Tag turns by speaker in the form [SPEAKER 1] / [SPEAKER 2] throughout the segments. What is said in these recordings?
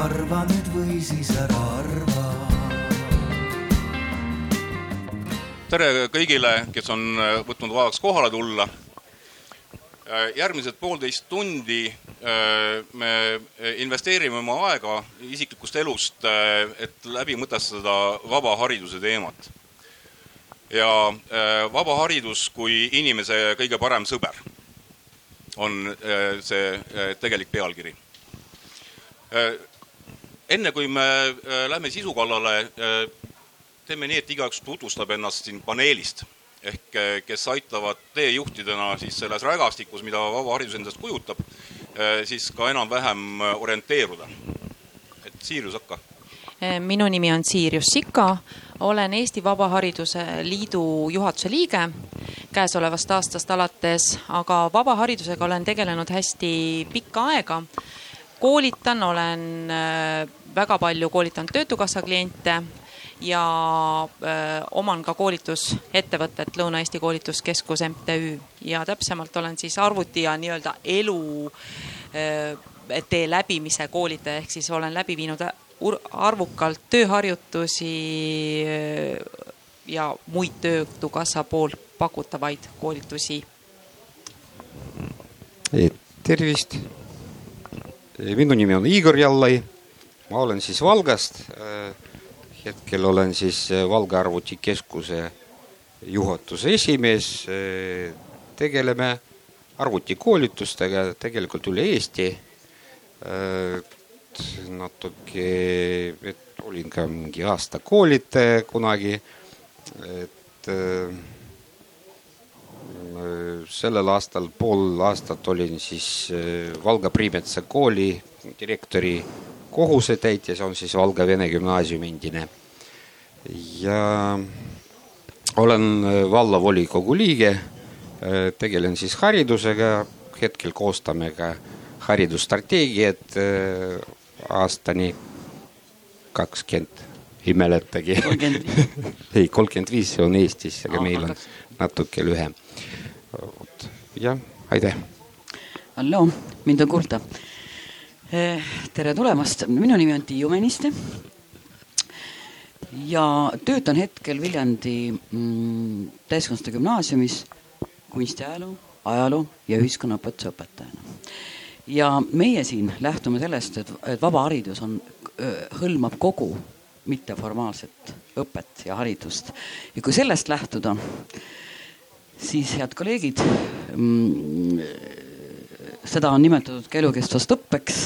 [SPEAKER 1] arva nüüd või siis ära arva.
[SPEAKER 2] tere kõigile, kes on võtnud vaevaks kohale tulla. järgmised poolteist tundi äh, me investeerime oma aega isiklikust elust, äh, et läbi mõtestada vaba hariduse teemat. ja äh, vaba haridus kui inimese kõige parem sõber on see tegelik pealkiri. Enne kui me lähme sisu kallale, teeme nii, et igaüks tutvustab ennast siin paneelist ehk kes aitavad teejuhtidena siis selles rägastikus, mida vaba haridus endast kujutab, siis ka enam-vähem orienteeruda. et Siirius, hakka.
[SPEAKER 3] minu nimi on Siirius Sika, olen Eesti Vaba Hariduse Liidu juhatuse liige käesolevast aastast alates, aga vaba haridusega olen tegelenud hästi pikka aega. koolitan, olen väga palju koolitanud Töötukassa kliente ja öö, oman ka koolitusettevõtet Lõuna-Eesti Koolituskeskus MTÜ ja täpsemalt olen siis arvuti ja nii-öelda elu öö, tee läbimise koolitaja, ehk siis olen läbi viinud arvukalt tööharjutusi ja muid Töötukassa poolt pakutavaid koolitusi.
[SPEAKER 4] tervist. minu nimi on Igor Jallai. Ma olen siis Valgast hetkel olen siis äh, Valga arvutikeskuse juhatuse esimees. Äh, tegeleme arvutikoolitustega tegelikult üle Eesti. Äh, natuke, et olin ka mingi aasta koolitaja kunagi. et sellel aastal pool aastat olin siis Valga Priimetsa kooli direktori kohusetäitja, see on siis Valga Vene Gümnaasiumi endine. ja olen vallavolikogu liige, tegelen siis haridusega, hetkel koostame ka haridusstrateegiat aastani kakskümmend, ei mäletagi. ei, kolmkümmend viis, on Eestis, aga meil on natuke lühem. jah, aitäh.
[SPEAKER 5] halloo, mind on kuulda tere tulemast, minu nimi on Tiiu Mäniste. ja töötan hetkel Viljandi mm, täiskasvanute gümnaasiumis kunstiajaloo, ajaloo ja ühiskonnaõpetuse õpetajana. ja meie siin lähtume sellest, et, et vaba haridus on, hõlmab kogu mitteformaalset õpet ja haridust ja kui sellest lähtuda, siis head kolleegid mm, seda on nimetatud ka elukestvast õppeks.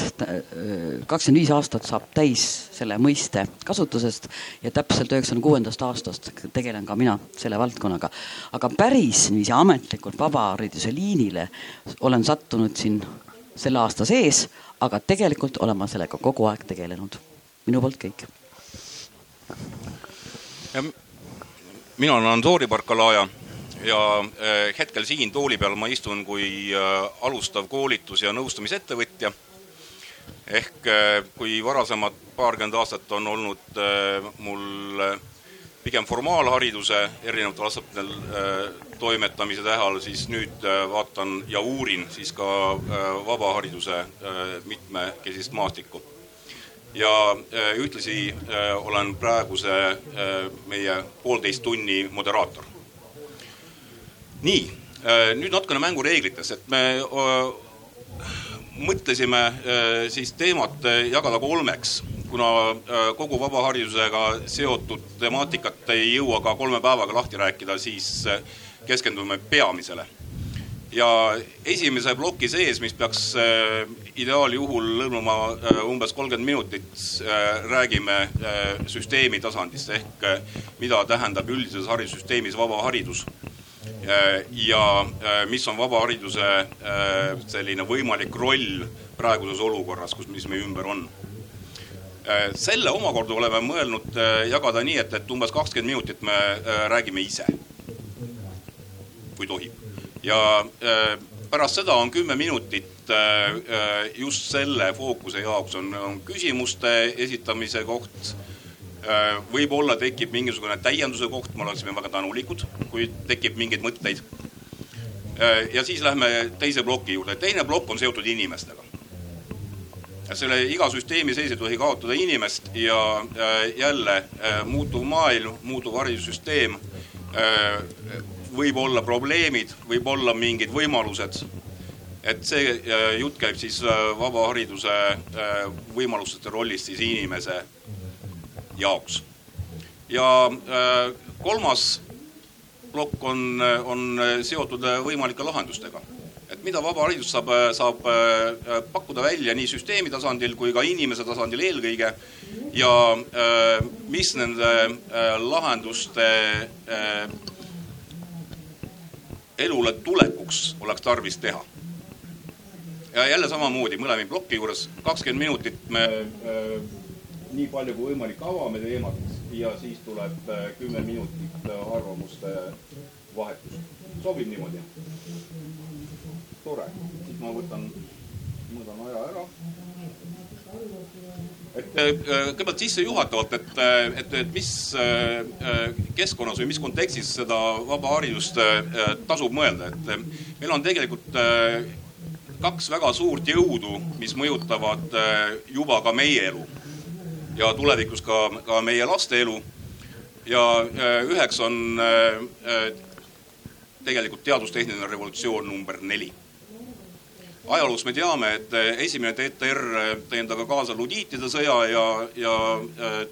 [SPEAKER 5] kakskümmend viis aastat saab täis selle mõiste kasutusest ja täpselt üheksakümne kuuendast aastast tegelen ka mina selle valdkonnaga. aga päris niiviisi ametlikult vabahariduse liinile olen sattunud siin selle aasta sees, aga tegelikult olen ma sellega kogu aeg tegelenud. minu poolt kõik.
[SPEAKER 2] mina olen Antori Barkalaja ja äh, hetkel siin tooli peal ma istun kui äh, alustav koolitus- ja nõustamisettevõtja. ehk äh, kui varasemad paarkümmend aastat on olnud mul pigem formaalhariduse erinevatel astmetel toimetamise tähal, siis nüüd vaatan ja uurin siis ka vabahariduse mitmekesist maastikku ja ühtlasi olen praeguse meie poolteist tunni moderaator nii, äh, nüüd natukene mängureeglitest, et me öö, mõtlesime öö, siis teemat jagada kolmeks, kuna kogu vabaharidusega seotud temaatikat ei jõua ka kolme päevaga lahti rääkida, siis keskendume peamisele. ja esimese ploki sees, mis peaks ideaaljuhul lõõmuma umbes kolmkümmend minutit, räägime süsteemi tasandist ehk mida tähendab üldises haridussüsteemis vaba haridus Äh, ja äh, mis on vabahariduse äh, selline võimalik roll praeguses olukorras, kus, mis meie ümber on. selle omakorda oleme mõelnud jagada nii, et, et umbes kakskümmend minutit me räägime ise. kui tohib. ja pärast seda on kümme minutit just selle fookuse jaoks on, on küsimuste esitamise koht Äh, võib-olla tekib mingisugune täienduse koht, me oleksime väga tänulikud, kui tekib mingeid mõtteid. Äh, ja siis lähme teise ploki juurde, teine plokk on seotud inimestega. selle iga süsteemi sees ei tohi kaotada inimest ja jälle muutuv maailm, muutuv haridussüsteem, võib olla probleemid, võib olla mingid võimalused. et see jutt käib siis vaba hariduse võimalustest ja rollist siis inimese jaoks. ja kolmas plokk on, on seotud võimalike lahendustega et mida vaba haridus saab, saab pakkuda välja nii süsteemi tasandil kui ka inimese tasandil eelkõige ja mis nende lahenduste elule tulekuks oleks tarvis teha. ja jälle samamoodi mõlema ploki juures kakskümmend minutit me äh, nii palju kui võimalik avame teemat ja siis tuleb äh, kümme minutit arvamuste vahetus. sobib niimoodi? tore, siis ma võtan, mõõdan aja ära et kõigepealt sissejuhatavalt, et, et, et mis keskkonnas või mis kontekstis seda vaba haridust tasub mõelda, et meil on tegelikult kaks väga suurt jõudu, mis mõjutavad juba ka meie elu ja tulevikus ka, ka meie laste elu. ja üheks on tegelikult teadustehniline revolutsioon number neli ajaloost me teame, et esimene TTR tõi endaga kaasa ludiitide sõja ja, ja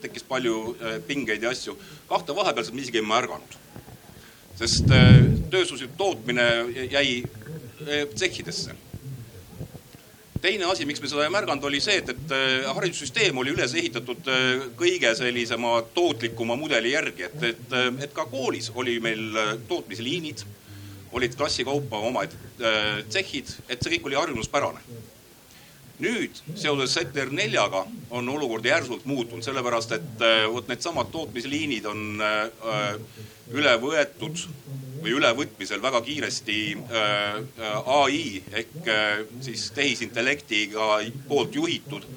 [SPEAKER 2] tekkis palju pingeid ja asju. kahte vahepealset me isegi ei märganud. sest tööstuslik tootmine jäi tsehhidesse. Teine asi, miks me seda ei märganud, oli see, et, et haridussüsteem oli üles ehitatud kõige sellisema tootlikuma mudeli järgi, et, et, et ka koolis oli meil tootmisliinid olid klassi kaupa omad äh, tsehhid, et see kõik oli harjumuspärane. Nüüd seoses ZR4-ga on olukord järsult muutunud, sellepärast et äh, vot needsamad tootmisliinid on äh, üle võetud või ülevõtmisel väga kiiresti ai ehk siis tehisintellektiga poolt juhitud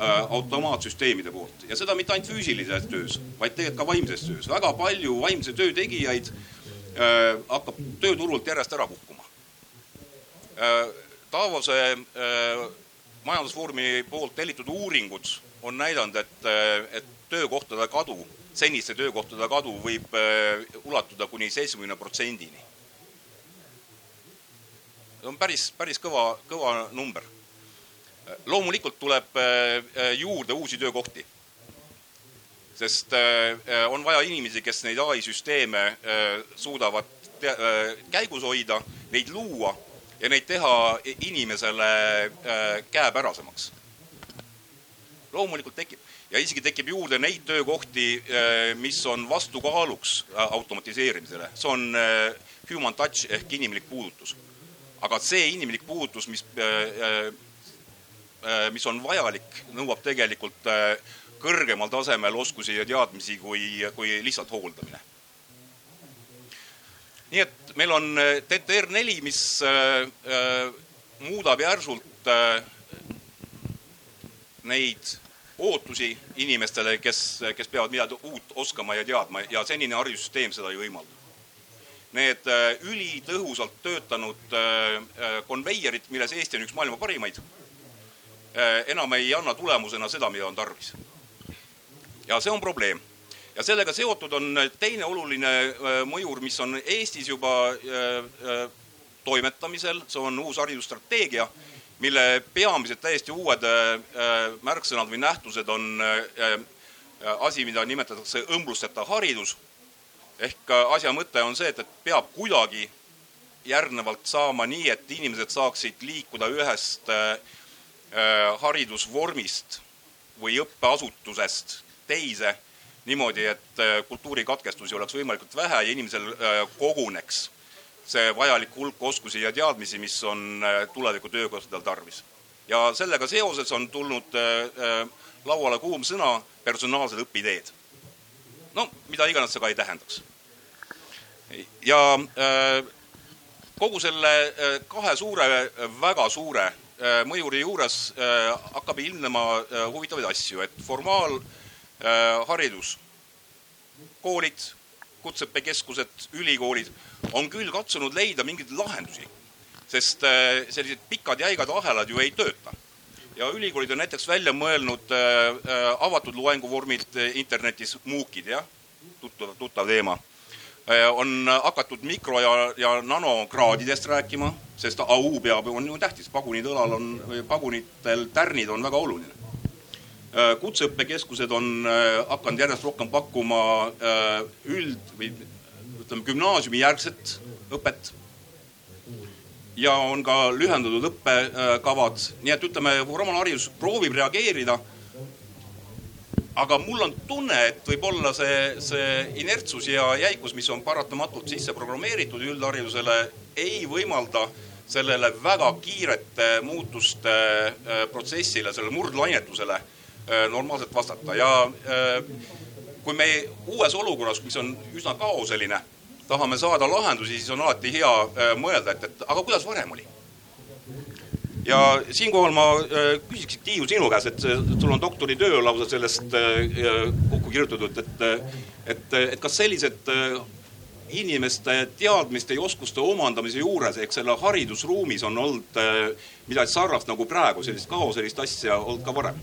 [SPEAKER 2] automaatsüsteemide poolt ja seda mitte ainult füüsilises töös, vaid tegelikult ka vaimses töös. väga palju vaimse töö tegijaid Äh, hakkab tööturult järjest ära kukkuma. Äh, Davose äh, majandusfoorumi poolt tellitud uuringud on näidanud, et, et töökohtade kadu, seniste töökohtade kadu võib ulatuda kuni seitsmekümne protsendini. see on päris, päris kõva, kõva number. loomulikult tuleb juurde uusi töökohti sest äh, on vaja inimesi, kes neid ai süsteeme suudavad käigus hoida, neid luua ja neid teha inimesele käepärasemaks. loomulikult tekib ja isegi tekib juurde neid töökohti, mis on vastukaaluks automatiseerimisele, see on human touch ehk inimlik puudutus. aga see inimlik puudutus, mis, mis on vajalik, nõuab tegelikult kõrgemal tasemel oskusi ja teadmisi kui, kui lihtsalt hooldamine. Nii et meil on äh, TTR neli, mis äh, äh, muudab järsult neid ootusi inimestele, kes, kes peavad midagi uut oskama ja teadma ja senine haridussüsteem seda ei võimalda. Need ülitõhusalt töötanud konveierid, milles Eesti on üks maailma parimaid, enam ei anna tulemusena seda, mida on tarvis ja see on probleem. Ja sellega seotud on teine oluline äh, mõjur, mis on Eestis juba äh, äh, toimetamisel, see on uus haridusstrateegia, mille peamised täiesti uued märksõnad või nähtused on asi, mida nimetatakse õmblusteta haridus. ehk asja mõte on see, et, et peab kuidagi järgnevalt saama nii, et inimesed saaksid liikuda ühest haridusvormist või õppeasutusest teise niimoodi, et äh, kultuurikatkestusi oleks võimalikult vähe ja inimesel äh, koguneks see vajalik hulk oskusi ja teadmisi, mis on äh, tuleviku töökohtadel tarvis. ja sellega seoses on tulnud lauale kuum sõna personaalsed õpiteed. no mida iganes see ka ei tähendaks. ja kogu selle kahe suure, väga suure mõjuri juures hakkab ilmnema huvitavaid asju, et formaal haridus, koolid, kutseõppekeskused, ülikoolid on küll katsunud leida mingeid lahendusi, sest äh, sellised pikad jäigad ahelad ju ei tööta. ja ülikoolid on näiteks välja mõelnud äh, äh, avatud loenguvormid äh, internetis, MOOC-id, jah, tuttav, tuttav teema äh,. on hakatud mikro- ja, ja nanokraadidest rääkima, sest au peab, on ju tähtis, pagunid õlal on, pagunitel tärnid on väga oluline Äh, kutseõppekeskused on äh, hakanud järjest rohkem pakkuma äh, üld või ütleme, gümnaasiumijärgset õpet. ja on ka lühendatud õppekavad, nii et ütleme, formaalharidus proovib reageerida. aga mul on tunne, et võib-olla see, see inertsus ja jäikus, mis on paratamatult sisse programmeeritud üldharidusele, ei võimalda sellele väga kiirete muutuste protsessile, sellele murdlainetusele Äh, normaalselt vastata ja äh, kui me uues olukorras, mis on üsna kaoseline, tahame saada lahendusi, siis on alati hea äh, mõelda, et, et aga kuidas varem oli. ja siinkohal ma küsiksin, Tiiu, sinu käest, et sul on doktoritöö lausa sellest kokku kirjutatud, et, et, et kas sellised inimeste teadmiste ja oskuste omandamise juures ehk selle haridusruumis on olnud midagi sarnast nagu praegu, sellist kaoselist asja olnud ka varem?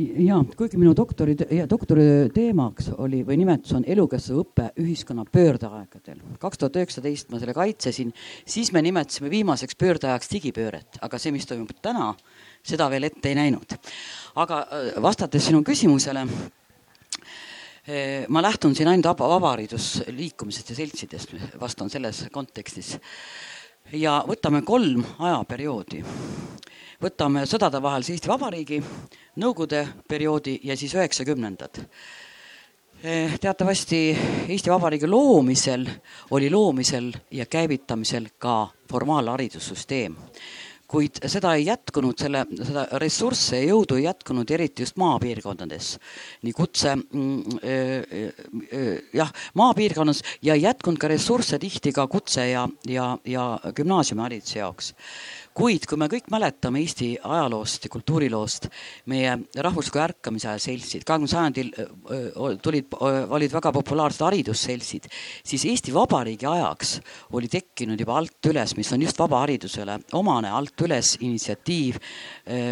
[SPEAKER 5] Ja kuigi minu doktori, doktoritöö teemaks oli või nimetus on elukestev õpe ühiskonna pöördeaegadel. kaks tuhat üheksateist ma selle kaitsesin, siis me nimetasime viimaseks pöördeajaks digipööret, aga see, mis toimub täna, seda veel ette ei näinud. aga äh, vastates sinu küsimusele äh, ma lähtun siin ainult vaba, vabaharidusliikumisest ja seltsidest, vastan selles kontekstis. ja võtame kolm ajaperioodi võtame sõdadevahelise Eesti Vabariigi, Nõukogude perioodi ja siis üheksakümnendad. Eh, teatavasti Eesti Vabariigi loomisel oli loomisel ja käivitamisel ka formaalharidussüsteem kuid seda ei jätkunud, selle, seda ressursse ja jõudu ei jätkunud, eriti just maapiirkondades. nii kutse mm, äh, jah, maapiirkonnas ja ei jätkunud ka ressursse tihti ka kutse ja, ja, ja gümnaasiumihariduse jaoks kuid kui me kõik mäletame Eesti ajaloost ja kultuuriloost meie rahvusliku ärkamise aja seltsid, kahekümnendal sajandil tulid, olid väga populaarsed haridusseltsid, siis Eesti Vabariigi ajaks oli tekkinud juba alt üles, mis on just vabaharidusele omane, alt üles initsiatiiv,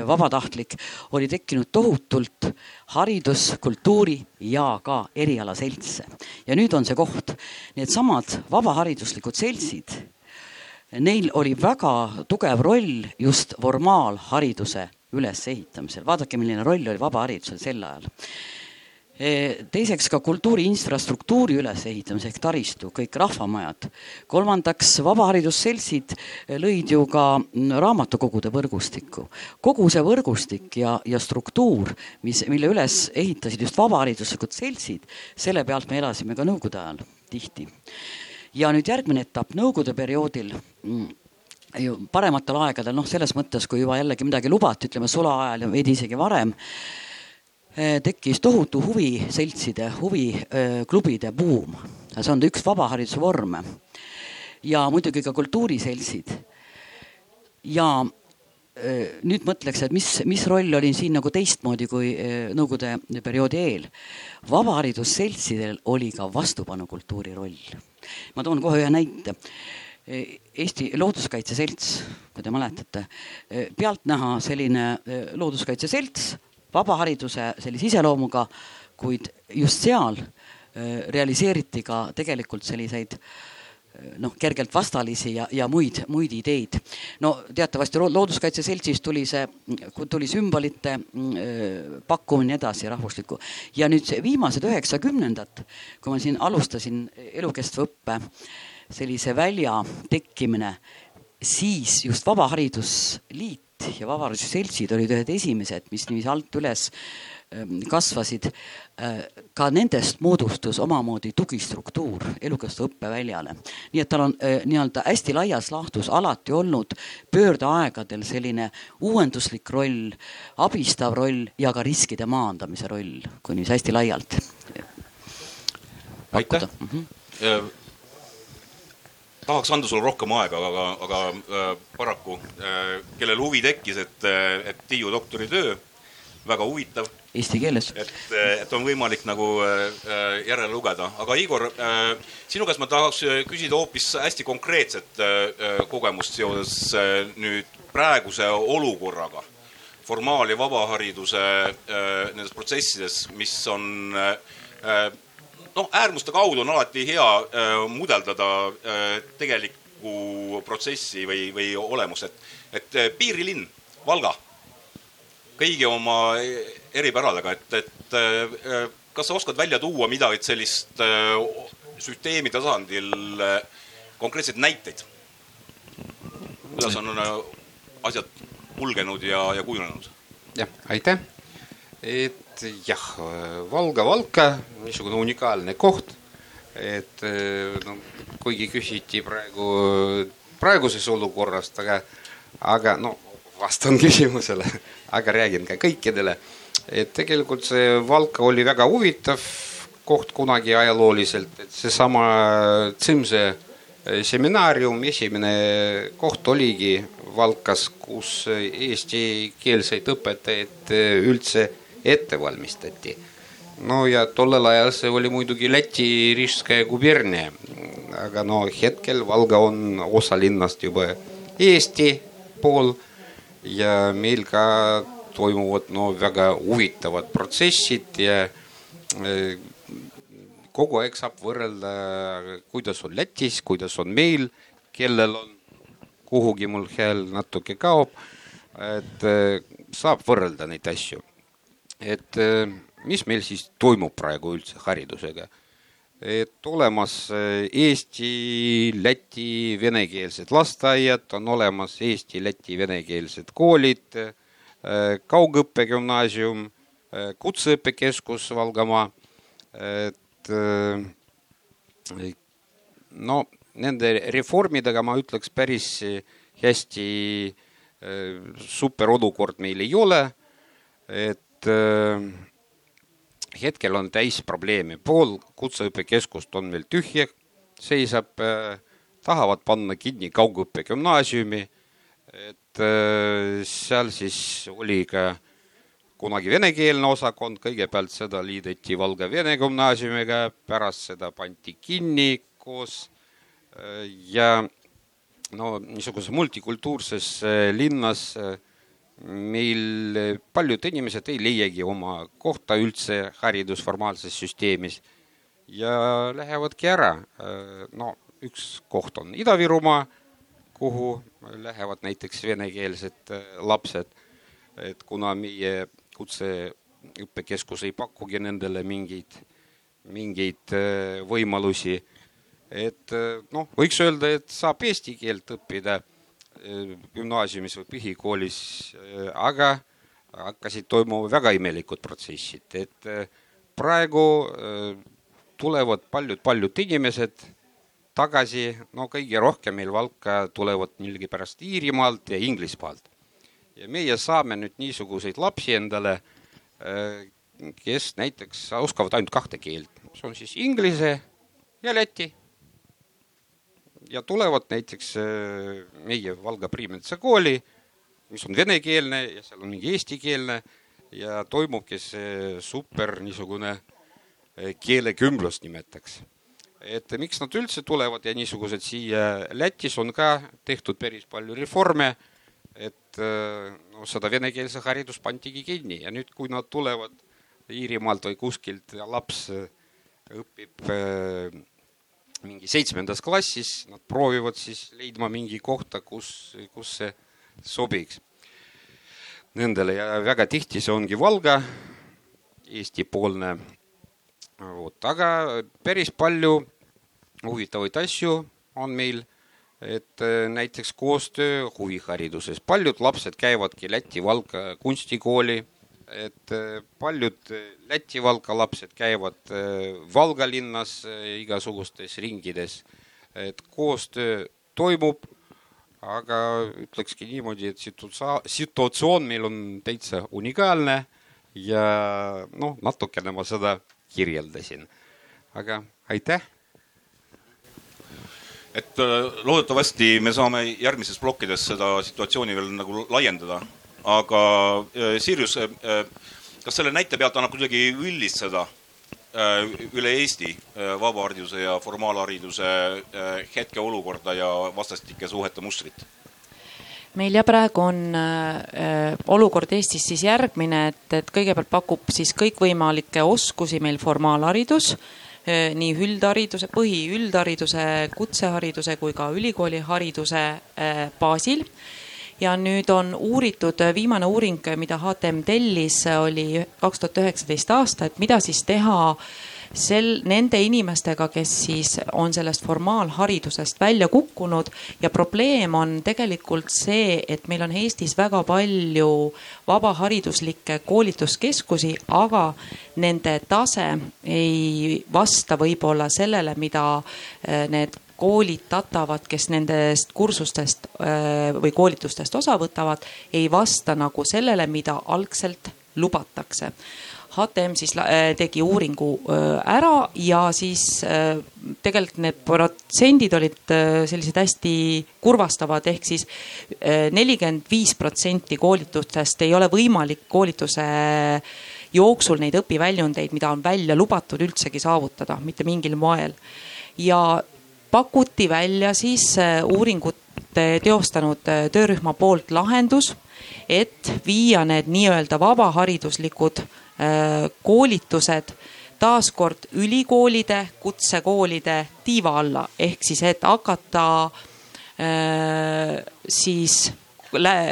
[SPEAKER 5] vabatahtlik, oli tekkinud tohutult haridus, kultuuri ja ka erialaseltse. ja nüüd on see koht, needsamad vabahariduslikud seltsid neil oli väga tugev roll just formaalhariduse ülesehitamisel, vaadake, milline roll oli vabaharidusel sel ajal e, teiseks ka kultuuri infrastruktuuri ülesehitamise ehk taristu, kõik rahvamajad. kolmandaks, vabaharidusseltsid lõid ju ka raamatukogude võrgustikku. kogu see võrgustik ja, ja struktuur, mis, mille üles ehitasid just vabahariduslikud seltsid, selle pealt me elasime ka nõukogude ajal tihti ja nüüd järgmine etapp Nõukogude perioodil mm, ju parematel aegadel, noh, selles mõttes, kui juba jällegi midagi lubati, ütleme sulaajal ja veidi isegi varem, eh, tekkis tohutu huviseltside, huviklubide buum. see on üks vabahariduse vorme. ja muidugi ka kultuuriseltsid. ja eh, nüüd mõtleks, et mis, mis roll oli siin nagu teistmoodi kui eh, Nõukogude perioodi eel. vabaharidusseltsidel oli ka vastupanukultuuri roll ma toon kohe ühe näite. Eesti Looduskaitse Selts, kui te mäletate, pealtnäha selline e, looduskaitse selts, vabahariduse sellise iseloomuga, kuid just seal e, realiseeriti ka tegelikult selliseid noh, kergelt vastalisi ja, ja muid, muid ideid. no teatavasti Looduskaitse Seltsis tuli see, tuli sümbolite mm, pakkumine edasi rahvuslikku ja nüüd viimased üheksakümnendad, kui ma siin alustasin elukestva õppe sellise välja tekkimine, siis just Vabaharidusliit ja Vabaharidusseltsid olid ühed esimesed, mis niiviisi alt üles Ähm, kasvasid, äh, ka nendest moodustus omamoodi tugistruktuur elukestva õppeväljale. nii et tal on äh, nii-öelda hästi laias laastus alati olnud pöördeaegadel selline uuenduslik roll, abistav roll ja ka riskide maandamise roll, kui niiviisi hästi laialt.
[SPEAKER 2] aitäh mm. -hmm tahaks anda sulle rohkem aega, aga, aga äh, paraku äh, kellel huvi tekkis, et, et Tiiu doktoritöö, väga huvitav,
[SPEAKER 5] eesti keeles.
[SPEAKER 2] et, et on võimalik nagu äh, järele lugeda, aga Igor, äh, sinu käest ma tahaks äh, küsida hoopis hästi konkreetset kogemust seoses nüüd praeguse olukorraga. formaal- ja vabahariduse nendes protsessides, mis on noh, äärmuste kaudu on alati hea mudeldada tegelikku protsessi või, või olemust, et, et piirilinn, Valga, kõigi oma eripäradega, et, et kas sa oskad välja tuua midagi sellist süsteemi tasandil konkreetseid näiteid? kuidas on asjad kulgenud ja, ja kujunenud?
[SPEAKER 4] jah, aitäh. et jah, Valga, Valka, niisugune unikaalne koht, et no kuigi küsiti praegu praeguses olukorrast, aga, aga no vastan küsimusele, aga räägin ka kõikidele, et tegelikult see Valka oli väga huvitav koht kunagi ajalooliselt, et seesama Tsimse seminaarium, esimene koht oligi Valkas, kus eestikeelseid õpetajaid üldse ette valmistati. no ja tollel ajal see oli muidugi Läti Rižskaja gubernia, aga no hetkel Valga on osa linnast juba Eesti pool ja meil ka toimuvad no väga huvitavad protsessid ja kogu aeg saab võrrelda, kuidas on Lätis, kuidas on meil, kellel on, kuhugi mul hääl natuke kaob. et saab võrrelda neid asju. et mis meil siis toimub praegu üldse haridusega? Et olemas eesti, läti, venekeelsed lasteaiad, on olemas eesti, läti, venekeelsed koolid, kaugõppegümnaasium, kutseõppekeskus Valgamaa, et no nende reformidega ma ütleks päris hästi superolukord meil ei ole. et hetkel on täis probleeme, pool kutseõppekeskust on meil tühja, seisab, tahavad panna kinni kaugõppegümnaasiumi. et seal siis oli ka kunagi venekeelne osakond, kõigepealt seda liideti Valga Vene gümnaasiumiga, pärast seda pandi kinni koos ja no niisuguses multikultuurses linnas meil paljud inimesed ei leiagi oma kohta üldse haridusformaalses süsteemis ja lähevadki ära. no üks koht on Ida-Virumaa, kuhu lähevad näiteks venekeelsed lapsed, et kuna meie kutseõppekeskus ei pakugi nendele mingeid, mingeid võimalusi. et noh, võiks öelda, et saab eesti keelt õppida gümnaasiumis või põhikoolis, aga hakkasid toimuma väga imelikud protsessid, et praegu tulevad paljud-paljud inimesed tagasi, no kõige rohkem meil Valka tulevad millegipärast Iirimaalt ja Inglismaalt ja meie saame nüüd niisuguseid lapsi endale, kes näiteks oskavad ainult kahte keelt, see on siis inglise ja läti. Ja tulevad näiteks meie Valga Priimetsa kooli, mis on venekeelne ja seal on mingi eestikeelne ja toimubki see super niisugune keelekümblus nimetaks. et miks nad üldse tulevad ja niisugused siia, Lätis on ka tehtud päris palju reforme et no seda venekeelse haridust pandigi kinni ja nüüd, kui nad tulevad Iirimaalt või kuskilt ja laps õpib mingi seitsmendas klassis, nad proovivad siis leidma mingi kohta, kus, kus see sobiks nendele ja väga tihti see ongi Valga, Eesti-poolne. vot, aga päris palju huvitavaid asju on meil et näiteks koostöö huvihariduses, paljud lapsed käivadki Läti-Valka kunstikooli, et paljud Läti-Valka lapsed käivad Valga linnas igasugustes ringides, et koostöö toimub, aga ütlekski niimoodi, et situatsioon, situatsioon meil on täitsa unikaalne ja noh, natukene ma seda kirjeldasin. aga aitäh!
[SPEAKER 2] Et loodetavasti me saame järgmises plokkides seda situatsiooni veel nagu laiendada, aga Sirjus, kas selle näite pealt annab kuidagi üldistada üle Eesti vabahariduse ja formaalhariduse hetkeolukorda ja vastastike suhete mustrit?
[SPEAKER 3] meil ja praegu on äh, olukord Eestis siis järgmine, et, et kõigepealt pakub siis kõikvõimalikke oskusi meil formaalharidus äh,, nii üldhariduse, põhiüldhariduse, kutsehariduse kui ka ülikoolihariduse äh, baasil ja nüüd on uuritud, viimane uuring, mida HTM tellis, oli kaks tuhat üheksateist aasta, et mida siis teha sel, nende inimestega, kes siis on sellest formaalharidusest välja kukkunud. Ja probleem on tegelikult see, et meil on Eestis väga palju vabahariduslikke koolituskeskusi, aga nende tase ei vasta võib-olla sellele, mida need koolitatavad, kes nendest kursustest äh, või koolitustest osa võtavad, ei vasta nagu sellele, mida algselt lubatakse. HTM siis äh, tegi uuringu äh, ära ja siis tegelikult need protsendid olid sellised hästi kurvastavad, ehk siis nelikümmend viis protsenti koolitustest ei ole võimalik koolituse jooksul neid õpiväljundeid, mida on välja lubatud, üldsegi saavutada, mitte mingil moel. ja pakuti välja siis äh, uuringut teostanud äh, töörühma poolt lahendus, et viia need nii-öelda vabahariduslikud äh, koolitused taaskord ülikoolide, kutsekoolide tiiva alla, ehk siis, et hakata siis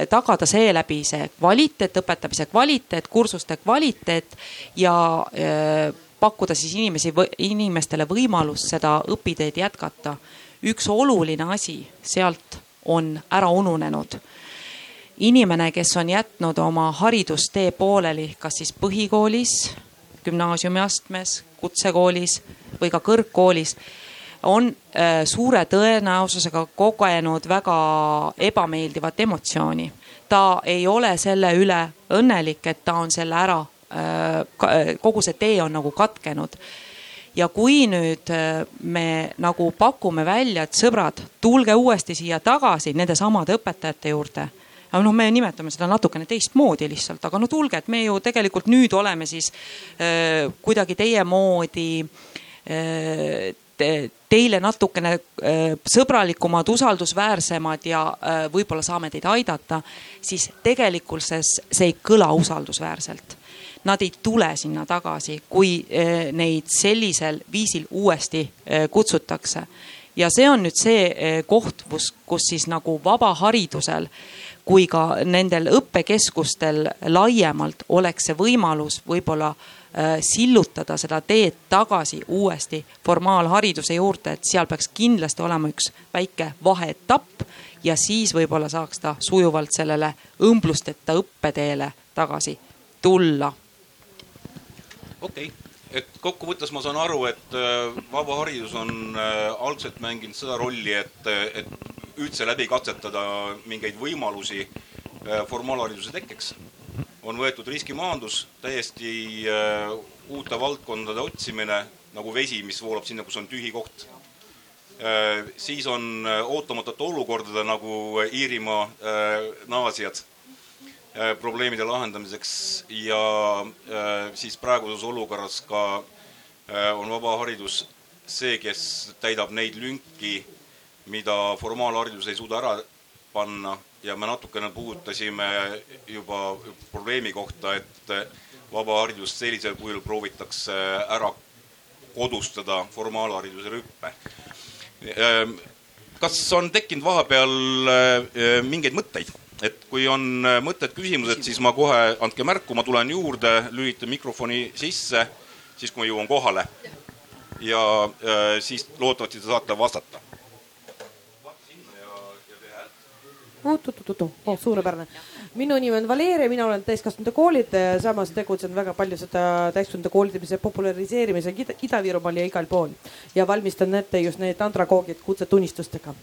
[SPEAKER 3] tagada seeläbi see kvaliteet, õpetamise kvaliteet, kursuste kvaliteet ja pakkuda siis inimesi, inimestele võimalust seda õpiteed jätkata. üks oluline asi sealt on ära ununenud. inimene, kes on jätnud oma haridustee pooleli, kas siis põhikoolis, gümnaasiumiastmes, kutsekoolis või ka kõrgkoolis, on äh, suure tõenäosusega kogenud väga ebameeldivat emotsiooni. ta ei ole selle üle õnnelik, et ta on selle ära kogu see tee on nagu katkenud. ja kui nüüd äh, me nagu pakume välja, et sõbrad, tulge uuesti siia tagasi nendesamade õpetajate juurde aga noh, me nimetame seda natukene teistmoodi lihtsalt, aga no tulge, et me ju tegelikult nüüd oleme siis äh, kuidagi teie moodi äh, te, teile natukene äh, sõbralikumad, usaldusväärsemad ja äh, võib-olla saame teid aidata, siis tegelikult see, see ei kõla usaldusväärselt nad ei tule sinna tagasi, kui eh, neid sellisel viisil uuesti eh, kutsutakse. ja see on nüüd see eh, koht, kus, kus siis nagu vabaharidusel kui ka nendel õppekeskustel laiemalt oleks see võimalus võib-olla sillutada seda teed tagasi uuesti formaalhariduse juurde, et seal peaks kindlasti olema üks väike vaheetapp ja siis võib-olla saaks ta sujuvalt sellele õmblusteta õppeteele tagasi tulla
[SPEAKER 2] okei okay., et kokkuvõttes ma saan aru, et äh, vaba haridus on äh, algselt mänginud seda rolli, et, et üldse läbi katsetada mingeid võimalusi äh, formaalhariduse tekkeks. on võetud riskimaandus, täiesti uute valdkondade otsimine nagu vesi, mis voolab sinna, kus on tühi koht. siis on ootamatute olukordade nagu Iirimaa naasjad Äh, probleemide lahendamiseks ja äh, siis praeguses olukorras ka äh, on vaba haridus see, kes täidab neid lünki, mida formaalharidus ei suuda ära panna ja me natukene puudutasime juba probleemi kohta, et vaba haridust sellisel kujul proovitakse ära kodustada formaalhariduse rüppe. kas on tekkinud vahepeal mingeid mõtteid? Et kui on äh, mõtted, küsimused, siis ma kohe, andke märku, ma tulen juurde, lülitan mikrofoni sisse, siis kui ma jõuan kohale. ja äh, siis loodetavasti te saate vastata.
[SPEAKER 6] oot-oot-oot, oh suurepärane. minu nimi on Valeria, mina olen täiskasvanute koolitaja, samas tegutsen väga palju seda täiskasvanute koolitamise populariseerimisega Ida-Virumaal ja igal pool ja valmistan ette just need andragoogid kutsetunnistustega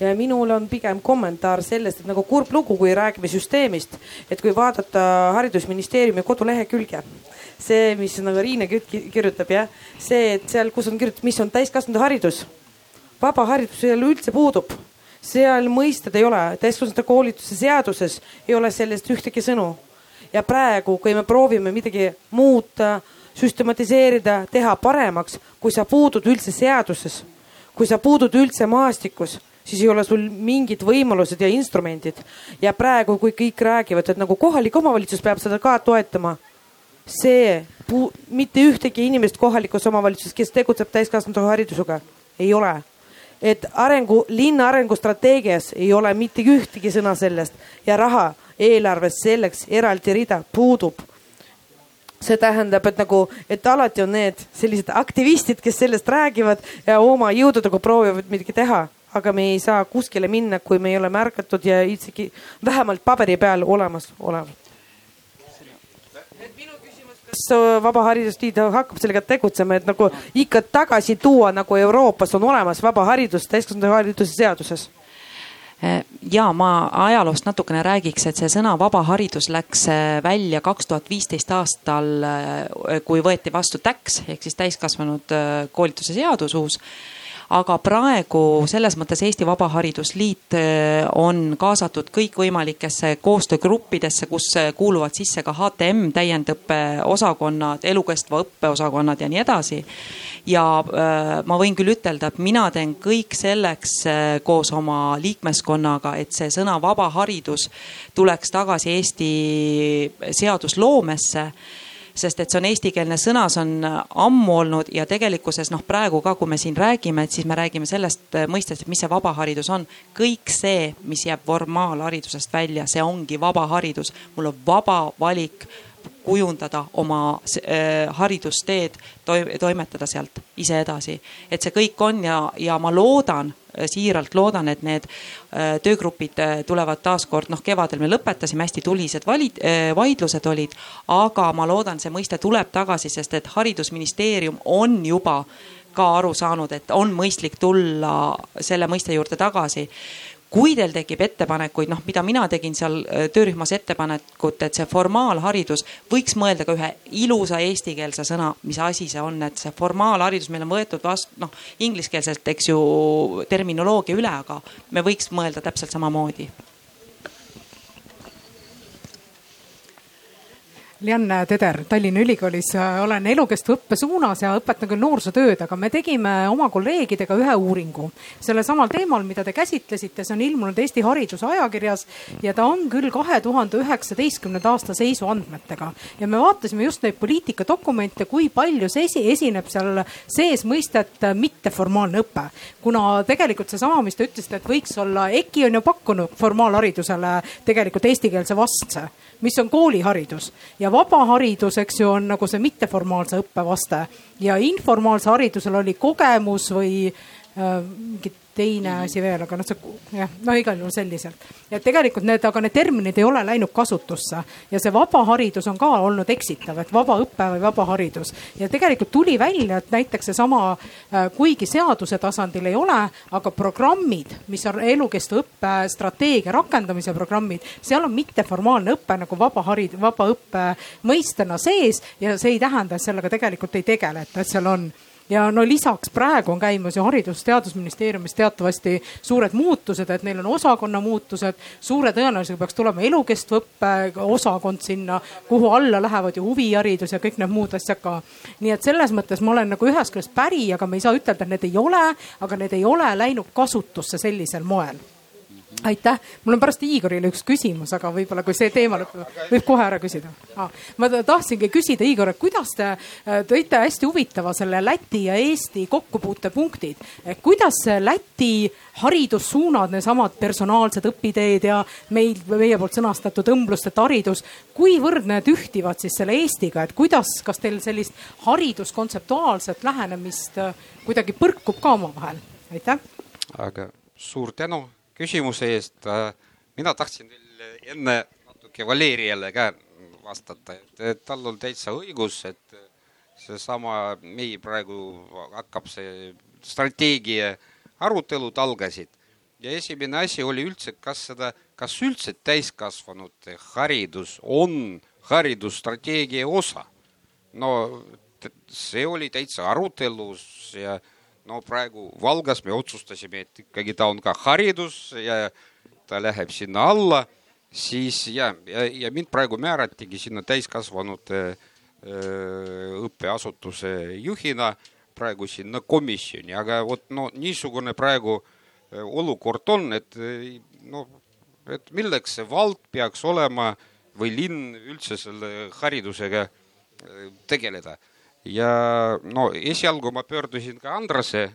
[SPEAKER 6] ja minul on pigem kommentaar sellest, et nagu kurb lugu, kui räägime süsteemist, et kui vaadata haridusministeeriumi kodulehekülge, see, mis nagu Riine kirjutab jah, see, et seal, kus on kirjutatud, mis on täiskasvanute haridus, vaba haridus seal üldse puudub seal mõisted ei ole, täiskasvanute koolituse seaduses ei ole sellest ühtegi sõnu. ja praegu, kui me proovime midagi muuta, süstematiseerida, teha paremaks, kui sa puudud üldse seaduses, kui sa puudud üldse maastikus siis ei ole sul mingid võimalused ja instrumendid. ja praegu, kui kõik räägivad, et nagu kohalik omavalitsus peab seda ka toetama, see mitte ühtegi inimest kohalikus omavalitsuses, kes tegutseb täiskasvanute haridusega, ei ole et arengu, linna arengustrateegias ei ole mitte ühtegi sõna sellest ja raha eelarves selleks eraldi rida puudub. see tähendab, et nagu, et alati on need sellised aktivistid, kes sellest räägivad ja oma jõududega proovivad midagi teha, aga me ei saa kuskile minna, kui me ei ole märgatud ja isegi vähemalt paberi peal olemas olevat kas Vaba Haridusliit hakkab sellega tegutsema, et nagu ikka tagasi tuua, nagu Euroopas on olemas vaba haridus täiskasvanute hariduse seaduses?
[SPEAKER 3] ja ma ajaloost natukene räägiks, et see sõna vaba haridus läks äh, välja kaks tuhat viisteist aastal, äh, kui võeti vastu TÄKS ehk siis täiskasvanud äh, koolituse seadus uus aga praegu selles mõttes Eesti Vaba Haridusliit äh, on kaasatud kõikvõimalikesse koostöögruppidesse, kus äh, kuuluvad sisse ka HTM täiendõppeosakonnad, elukestva õppe osakonnad ja nii edasi. ja äh, ma võin küll ütelda, et mina teen kõik selleks koos oma liikmeskonnaga, et see sõna vaba haridus tuleks tagasi Eesti seadusloomesse sest et see on eestikeelne sõna, see on ammu olnud ja tegelikkuses noh, praegu ka, kui me siin räägime, et siis me räägime sellest mõistest, et mis see vaba haridus on. kõik see, mis jääb formaalharidusest välja, see ongi vaba haridus, mul on vaba valik kujundada oma äh, haridusteed, toimetada sealt ise edasi. et see kõik on ja, ja ma loodan, äh, siiralt loodan, et need äh, töögrupid tulevad taaskord, noh, kevadel me lõpetasime, hästi tulised valid, vaidlused olid, aga ma loodan, see mõiste tuleb tagasi, sest et haridusministeerium on juba ka aru saanud, et on mõistlik tulla selle mõiste juurde tagasi kui teil tekib ettepanekuid, noh, mida mina tegin seal äh, töörühmas ettepanekut, et see formaalharidus võiks mõelda ka ühe ilusa eestikeelse sõna, mis asi see on, et see formaalharidus meil on võetud vastu, noh, ingliskeelselt, eks ju, terminoloogia üle, aga me võiks mõelda täpselt samamoodi
[SPEAKER 7] Lianne Teder Tallinna Ülikoolis, olen elukestva õppe suunas ja õpetan küll noorsootööd, aga me tegime oma kolleegidega ühe uuringu sellel samal teemal, mida te käsitlesite, see on ilmunud Eesti Hariduse ajakirjas ja ta on küll kahe tuhande üheksateistkümnenda aasta seisu andmetega. ja me vaatasime just neid poliitikadokumente, kui palju esi, esineb seal sees mõistet mitteformaalne õpe. kuna tegelikult seesama, mis te ütlesite, et võiks olla, EKI on ju pakkunud formaalharidusele tegelikult eestikeelse vastse mis on kooliharidus ja vaba haridus, eks ju, on nagu see mitteformaalse õppe vaste ja informaalse haridusel oli kogemus või äh, teine mhm. asi veel, aga noh, see jah, no igal juhul selliselt. ja tegelikult need, aga need terminid ei ole läinud kasutusse ja see vaba haridus on ka olnud eksitav, et vaba õpe või vaba haridus. ja tegelikult tuli välja, et näiteks seesama, äh, kuigi seaduse tasandil ei ole, aga programmid, mis on elukestva õppe strateegia rakendamise programmid, seal on mitteformaalne õpe nagu vaba harid-, vaba õppe mõistena sees ja see ei tähenda, et sellega tegelikult ei tegeleta, et seal on ja no lisaks praegu on käimas ju Haridus-Teadusministeeriumis teatavasti suured muutused, et neil on osakonna muutused. suure tõenäosusega peaks tulema elukestva õppe osakond sinna, kuhu alla lähevad ju huviharidus ja kõik need muud asjad ka. nii et selles mõttes ma olen nagu ühest küljest päri, aga me ei saa ütelda, et need ei ole, aga need ei ole läinud kasutusse sellisel moel aitäh, mul on pärast Igorile üks küsimus, aga võib-olla kui see teema lõpeb, võib kohe ära küsida ah,. ma tahtsingi küsida, Igor, et kuidas te äh, tõite hästi huvitava selle Läti ja Eesti kokkupuutepunktid. kuidas Läti haridussuunad, needsamad personaalsed õpiteed ja meil, meie poolt sõnastatud õmblusteta haridus, kuivõrd need ühtivad siis selle Eestiga, et kuidas, kas teil sellist hariduskontseptuaalset lähenemist äh, kuidagi põrkub ka omavahel? aitäh.
[SPEAKER 4] aga suur tänu küsimuse eest. Mina tahtsin veel enne natuke Valeriale ka vastata, et tal on täitsa õigus, et seesama, meil praegu hakkab see strateegia arutelud algasid ja esimene asi oli üldse, kas seda, kas üldse täiskasvanute haridus on haridusstrateegia osa. no see oli täitsa arutelus ja no praegu Valgas me otsustasime, et ikkagi ta on ka haridus ja ta läheb sinna alla, siis ja, ja, ja mind praegu määratigi sinna täiskasvanute õppeasutuse juhina praegu sinna komisjoni, aga vot no niisugune praegu olukord on, et noh, et milleks see vald peaks olema või linn üldse selle haridusega tegeleda. Ja no esialgu ma pöördusin ka Andrase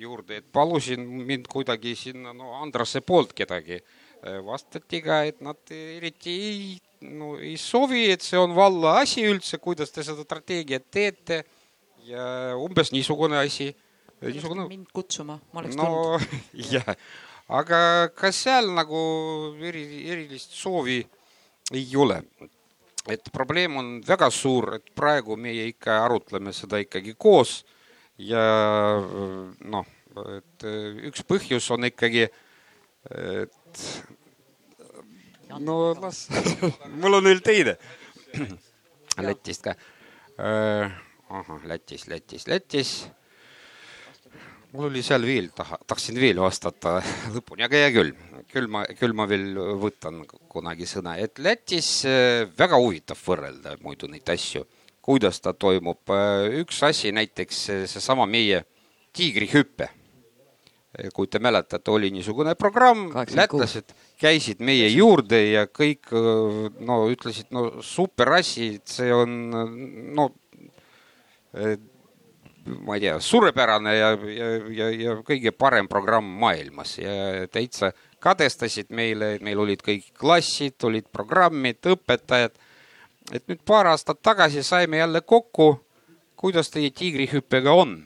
[SPEAKER 4] juurde, et palusin mind kuidagi sinna no Andrase poolt kedagi. vastati ka, et nad eriti ei, no ei sovi, et see on valla asi üldse, kuidas te seda strateegiat teete ja umbes niisugune asi.
[SPEAKER 3] niisugune. mind kutsuma, ma oleks
[SPEAKER 4] no,
[SPEAKER 3] tulnud.
[SPEAKER 4] jah, aga ka seal nagu eri, erilist soovi ei ole. Et probleem on väga suur, et praegu meie ikka arutleme seda ikkagi koos ja noh, et üks põhjus on ikkagi, et no las mul on veel teine Lätist ka ahah, Lätis, Lätis, Lätis. Mul oli seal veel, taha, tahtsin veel vastata. Lõpuni, aga hea küll, küll ma, küll ma veel võtan kunagi sõna, et Lätis äh, väga huvitav võrrelda muidu neid asju, kuidas ta toimub. Äh, üks asi näiteks seesama meie tiigrihüpe. Äh, kui te mäletate, oli niisugune programm, lätlased käisid meie juurde ja kõik no ütlesid, no super asi, see on no ma ei tea, suurepärane ja, ja, ja, ja kõige parem programm maailmas ja täitsa kadestasid meile, meil olid kõik klassid, olid programmid, õpetajad. et nüüd paar aastat tagasi saime jälle kokku, kuidas teie tiigrihüppega on.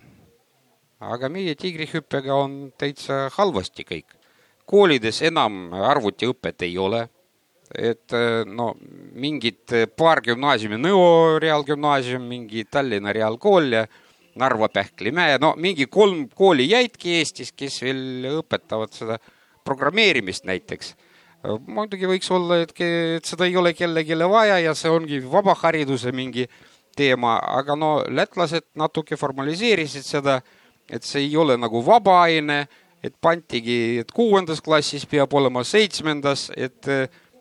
[SPEAKER 4] aga meie tiigrihüppega on täitsa halvasti kõik. koolides enam arvutiõpet ei ole et no mingid paar gümnaasiumi, Nõo reaalgümnaasium, mingi Tallinna reaalkool ja Narva Pähklimäe, no mingi kolm kooli jäidki Eestis, kes veel õpetavad seda programmeerimist näiteks. muidugi võiks olla, et, seda ei ole kellelegi vaja ja see ongi vabahariduse mingi teema, aga no lätlased natuke formaliseerisid seda, et see ei ole nagu vaba aine, et pantigi, et kuuendas klassis peab olema seitsmendas, et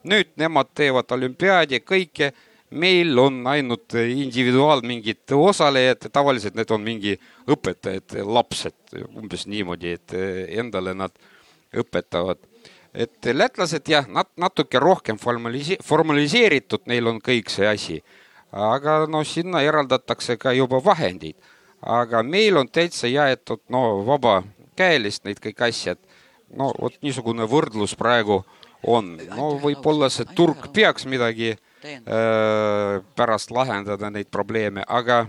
[SPEAKER 4] nüüd nemad teevad olümpiaadi kõike, meil on ainult individuaal mingid osalejad, tavaliselt need on mingi õpetajad, lapsed, umbes niimoodi, et endale nad õpetavad. et lätlased jah, nad natuke rohkem formalisi-, formaliseeritud, neil on kõik see asi. aga no sinna eraldatakse ka juba vahendeid. aga meil on täitsa jäetud no vabakäelist neid kõik asjad. no vot niisugune võrdlus praegu on, no võib-olla see turg peaks midagi äh, pärast lahendada neid probleeme, aga,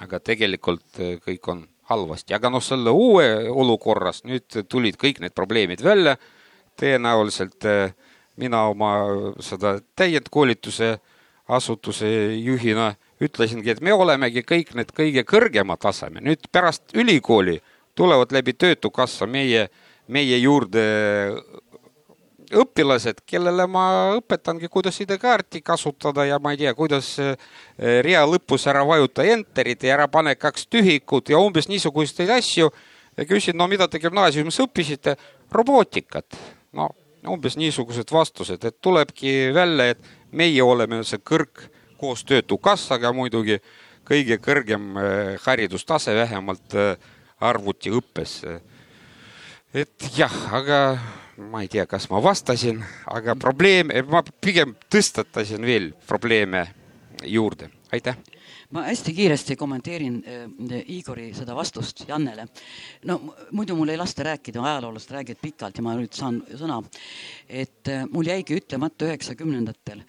[SPEAKER 4] aga tegelikult äh, kõik on halvasti, aga noh, selle uue olukorras nüüd tulid kõik need probleemid välja. tõenäoliselt äh, mina oma seda täiendkoolituse asutuse juhina ütlesingi, et me olemegi kõik need kõige kõrgema taseme, nüüd pärast ülikooli tulevad läbi Töötukassa meie, meie juurde õpilased, kellele ma õpetangi, kuidas ID-kaarti kasutada ja ma ei tea, kuidas eh, rea lõpus ära vajuta enterit ja ära pane kaks tühikut ja umbes niisuguseid asju. ja küsin, no mida te gümnaasiumis õppisite? robootikat. no umbes niisugused vastused, et tulebki välja, et meie oleme see kõrg koos Töötukassaga muidugi kõige kõrgem eh, haridustase, vähemalt eh, arvutiõppes. et jah, aga ma ei tea, kas ma vastasin, aga probleem, ma pigem tõstatasin veel probleeme juurde, aitäh
[SPEAKER 5] ma hästi kiiresti kommenteerin äh, Igori seda vastust Jannele. no muidu mul ei lasta rääkida, ajaloolased räägivad pikalt ja ma nüüd saan sõna. et äh, mul jäigi ütlemata üheksakümnendatel,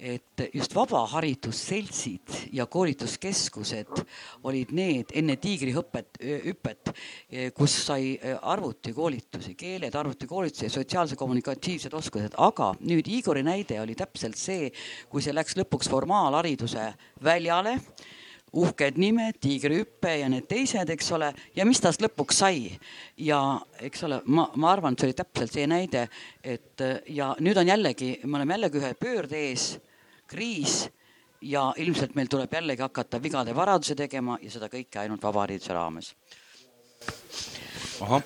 [SPEAKER 5] et just vabaharidusseltsid ja koolituskeskused olid need enne tiigrihüpet, hüpet, kus sai arvutikoolitusi, keeled, arvutikoolitusi sotsiaalse kommunikatiivsed oskused, aga nüüd Igori näide oli täpselt see, kui see läks lõpuks formaalhariduse väljale. Uhked nimed, tiigrihüpe ja need teised, eks ole, ja mis tast lõpuks sai. ja eks ole, ma, ma arvan, et see oli täpselt see näide, et ja nüüd on jällegi, me oleme jällegi ühe pöörde ees kriis ja ilmselt meil tuleb jällegi hakata vigade varadusi tegema ja seda kõike ainult vabahariduse raames.
[SPEAKER 2] ahah,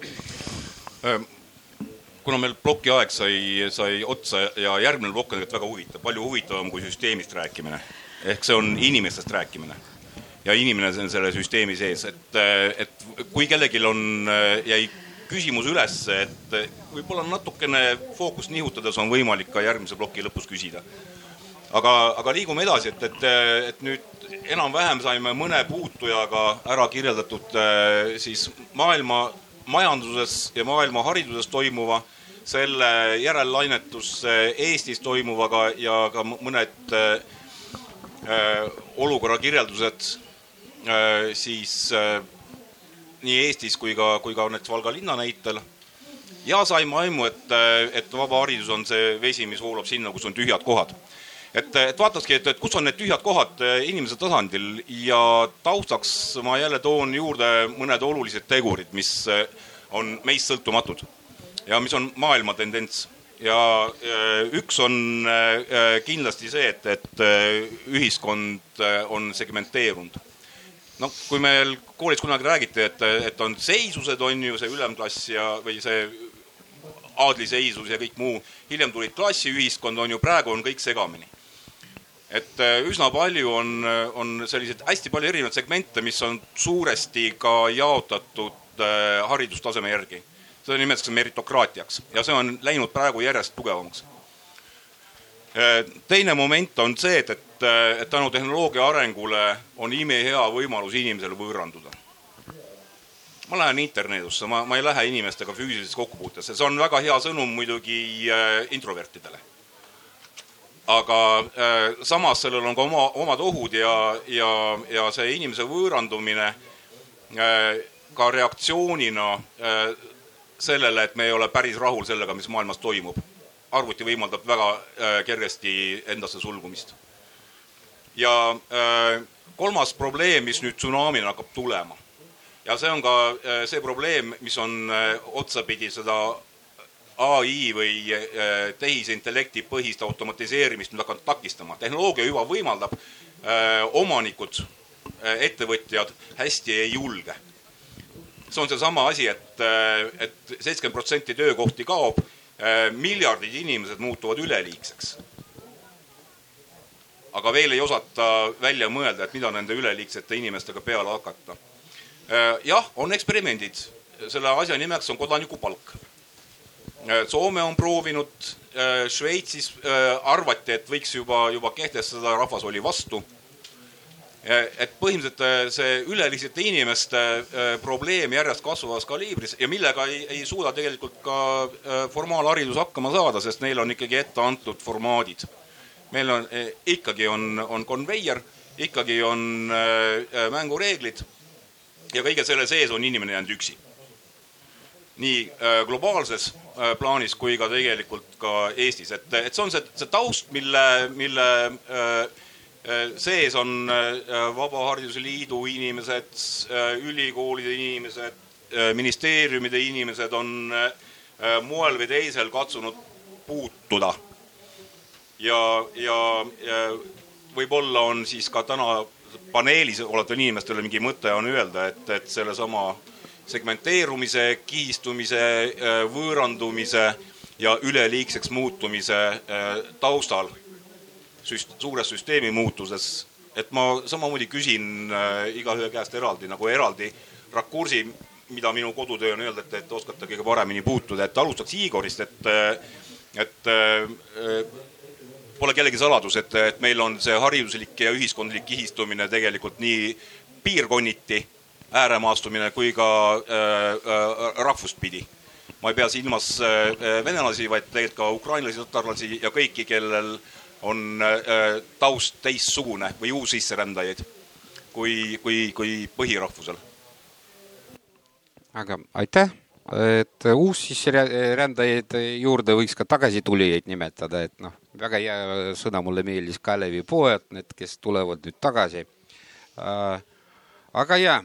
[SPEAKER 2] kuna meil ploki aeg sai, sai otsa ja järgmine plokk on tegelikult väga huvitav, palju huvitavam kui süsteemist rääkimine. ehk see on inimestest rääkimine ja inimene on selle süsteemi sees, et, et kui kellelgi on, jäi küsimuse üles, et võib-olla natukene fookust nihutades on võimalik ka järgmise ploki lõpus küsida. Aga, aga liigume edasi, et, et, et nüüd enam-vähem saime mõne puutujaga ära kirjeldatud siis maailma majanduses ja maailma hariduses toimuva, selle järellainetus Eestis toimuvaga ja ka mõned olukorra kirjeldused siis nii Eestis kui ka, kui ka näiteks Valga linna näitel. ja saime aimu, et, et vaba haridus on see vesi, mis voolab sinna, kus on tühjad kohad. Et, et vaatakski, et, et kus on need tühjad kohad inimese tasandil ja taustaks ma jälle toon juurde mõned olulised tegurid, mis on meist sõltumatud ja mis on maailma tendents ja üks on kindlasti see, et, et ühiskond on segmenteerunud noh, kui meil koolis kunagi räägiti, et, et on seisused, on ju see ülemklass ja, või see aadliseisus ja kõik muu. hiljem tulid klassiühiskond, on ju, praegu on kõik segamini. Et äh, üsna palju on, on selliseid hästi palju erinevaid segmente, mis on suuresti ka jaotatud äh, haridustaseme järgi. seda nimetatakse meritokraatiaks ja see on läinud praegu järjest tugevamaks Äh, teine moment on see, et, et, äh, et tänu tehnoloogia arengule on imehea võimalus inimesel võõranduda. ma lähen interneedusse, ma, ma ei lähe inimestega füüsilises kokkupuutesse, see on väga hea sõnum muidugi äh, introvertidele. Aga äh, samas sellel on ka oma, omad ohud ja, ja, ja see inimese võõrandumine äh, ka reaktsioonina äh, sellele, et me ei ole päris rahul sellega, mis maailmas toimub arvuti võimaldab väga äh, kergesti endasse sulgumist. ja äh, kolmas probleem, mis nüüd tsunamina hakkab tulema ja see on ka äh, see probleem, mis on otsapidi seda ai või tehisintellekti põhist automatiseerimist nüüd hakanud takistama. tehnoloogia juba võimaldab, omanikud, ettevõtjad hästi ei julge. see on seesama asi et, et, seitsekümmend protsenti töökohti kaob Äh, miljardid inimesed muutuvad üleliigseks. aga veel ei osata välja mõelda, et mida nende üleliigsete inimestega peale hakata. Äh, jah, on eksperimendid, selle asja nimeks on kodanikupalk. Äh, Soome on proovinud, Šveitsis arvati, et võiks juba, juba kehtestada, rahvas oli vastu et põhimõtteliselt äh, see üleliigsete inimeste äh, probleem järjest kasvavas kaliibris ja millega ei, ei suuda tegelikult ka äh, formaalharidus hakkama saada, sest neil on ikkagi ette antud formaadid. meil on ikkagi on, on konveier, ikkagi on mängureeglid ja kõige selle sees on inimene jäänud üksi. nii globaalses plaanis kui ka tegelikult ka Eestis, et, et see on see, see taust, mille, mille äh, Äh, sees on äh, Vaba Hariduse Liidu inimesed, äh, ülikoolide inimesed, ministeeriumide inimesed on moel või teisel katsunud puutuda. ja, ja, ja võib-olla on siis ka täna paneelis olevatel inimestel mingi mõte on öelda, et, et sellesama segmenteerumise, kihistumise, võõrandumise ja üleliigseks muutumise taustal süst-, suures süsteemi muutuses, et ma samamoodi küsin äh, igaühe käest eraldi nagu eraldi rakursi, mida minu kodutöö on öelda, et, et oskate kõige paremini puutuda, et alustaks Igorist, et, äh, et äh, pole kellegi saladus, et, et meil on see hariduslik ja ühiskondlik kihistumine tegelikult nii piirkonniti ääremaastumine kui ka äh, äh, rahvust pidi. ma ei pea silmas äh, venelasi, vaid tegelikult ka ukrainlasi, tatarlasi ja kõiki, kellel on taust teistsugune või uussisserändajaid kui, kui, kui põhirahvusel.
[SPEAKER 4] aga aitäh, et uussisserändajaid juurde võiks ka tagasitulijaid nimetada, et noh, väga hea sõna mulle meeldis Kalevipoed, need, kes tulevad nüüd tagasi äh, aga jaa,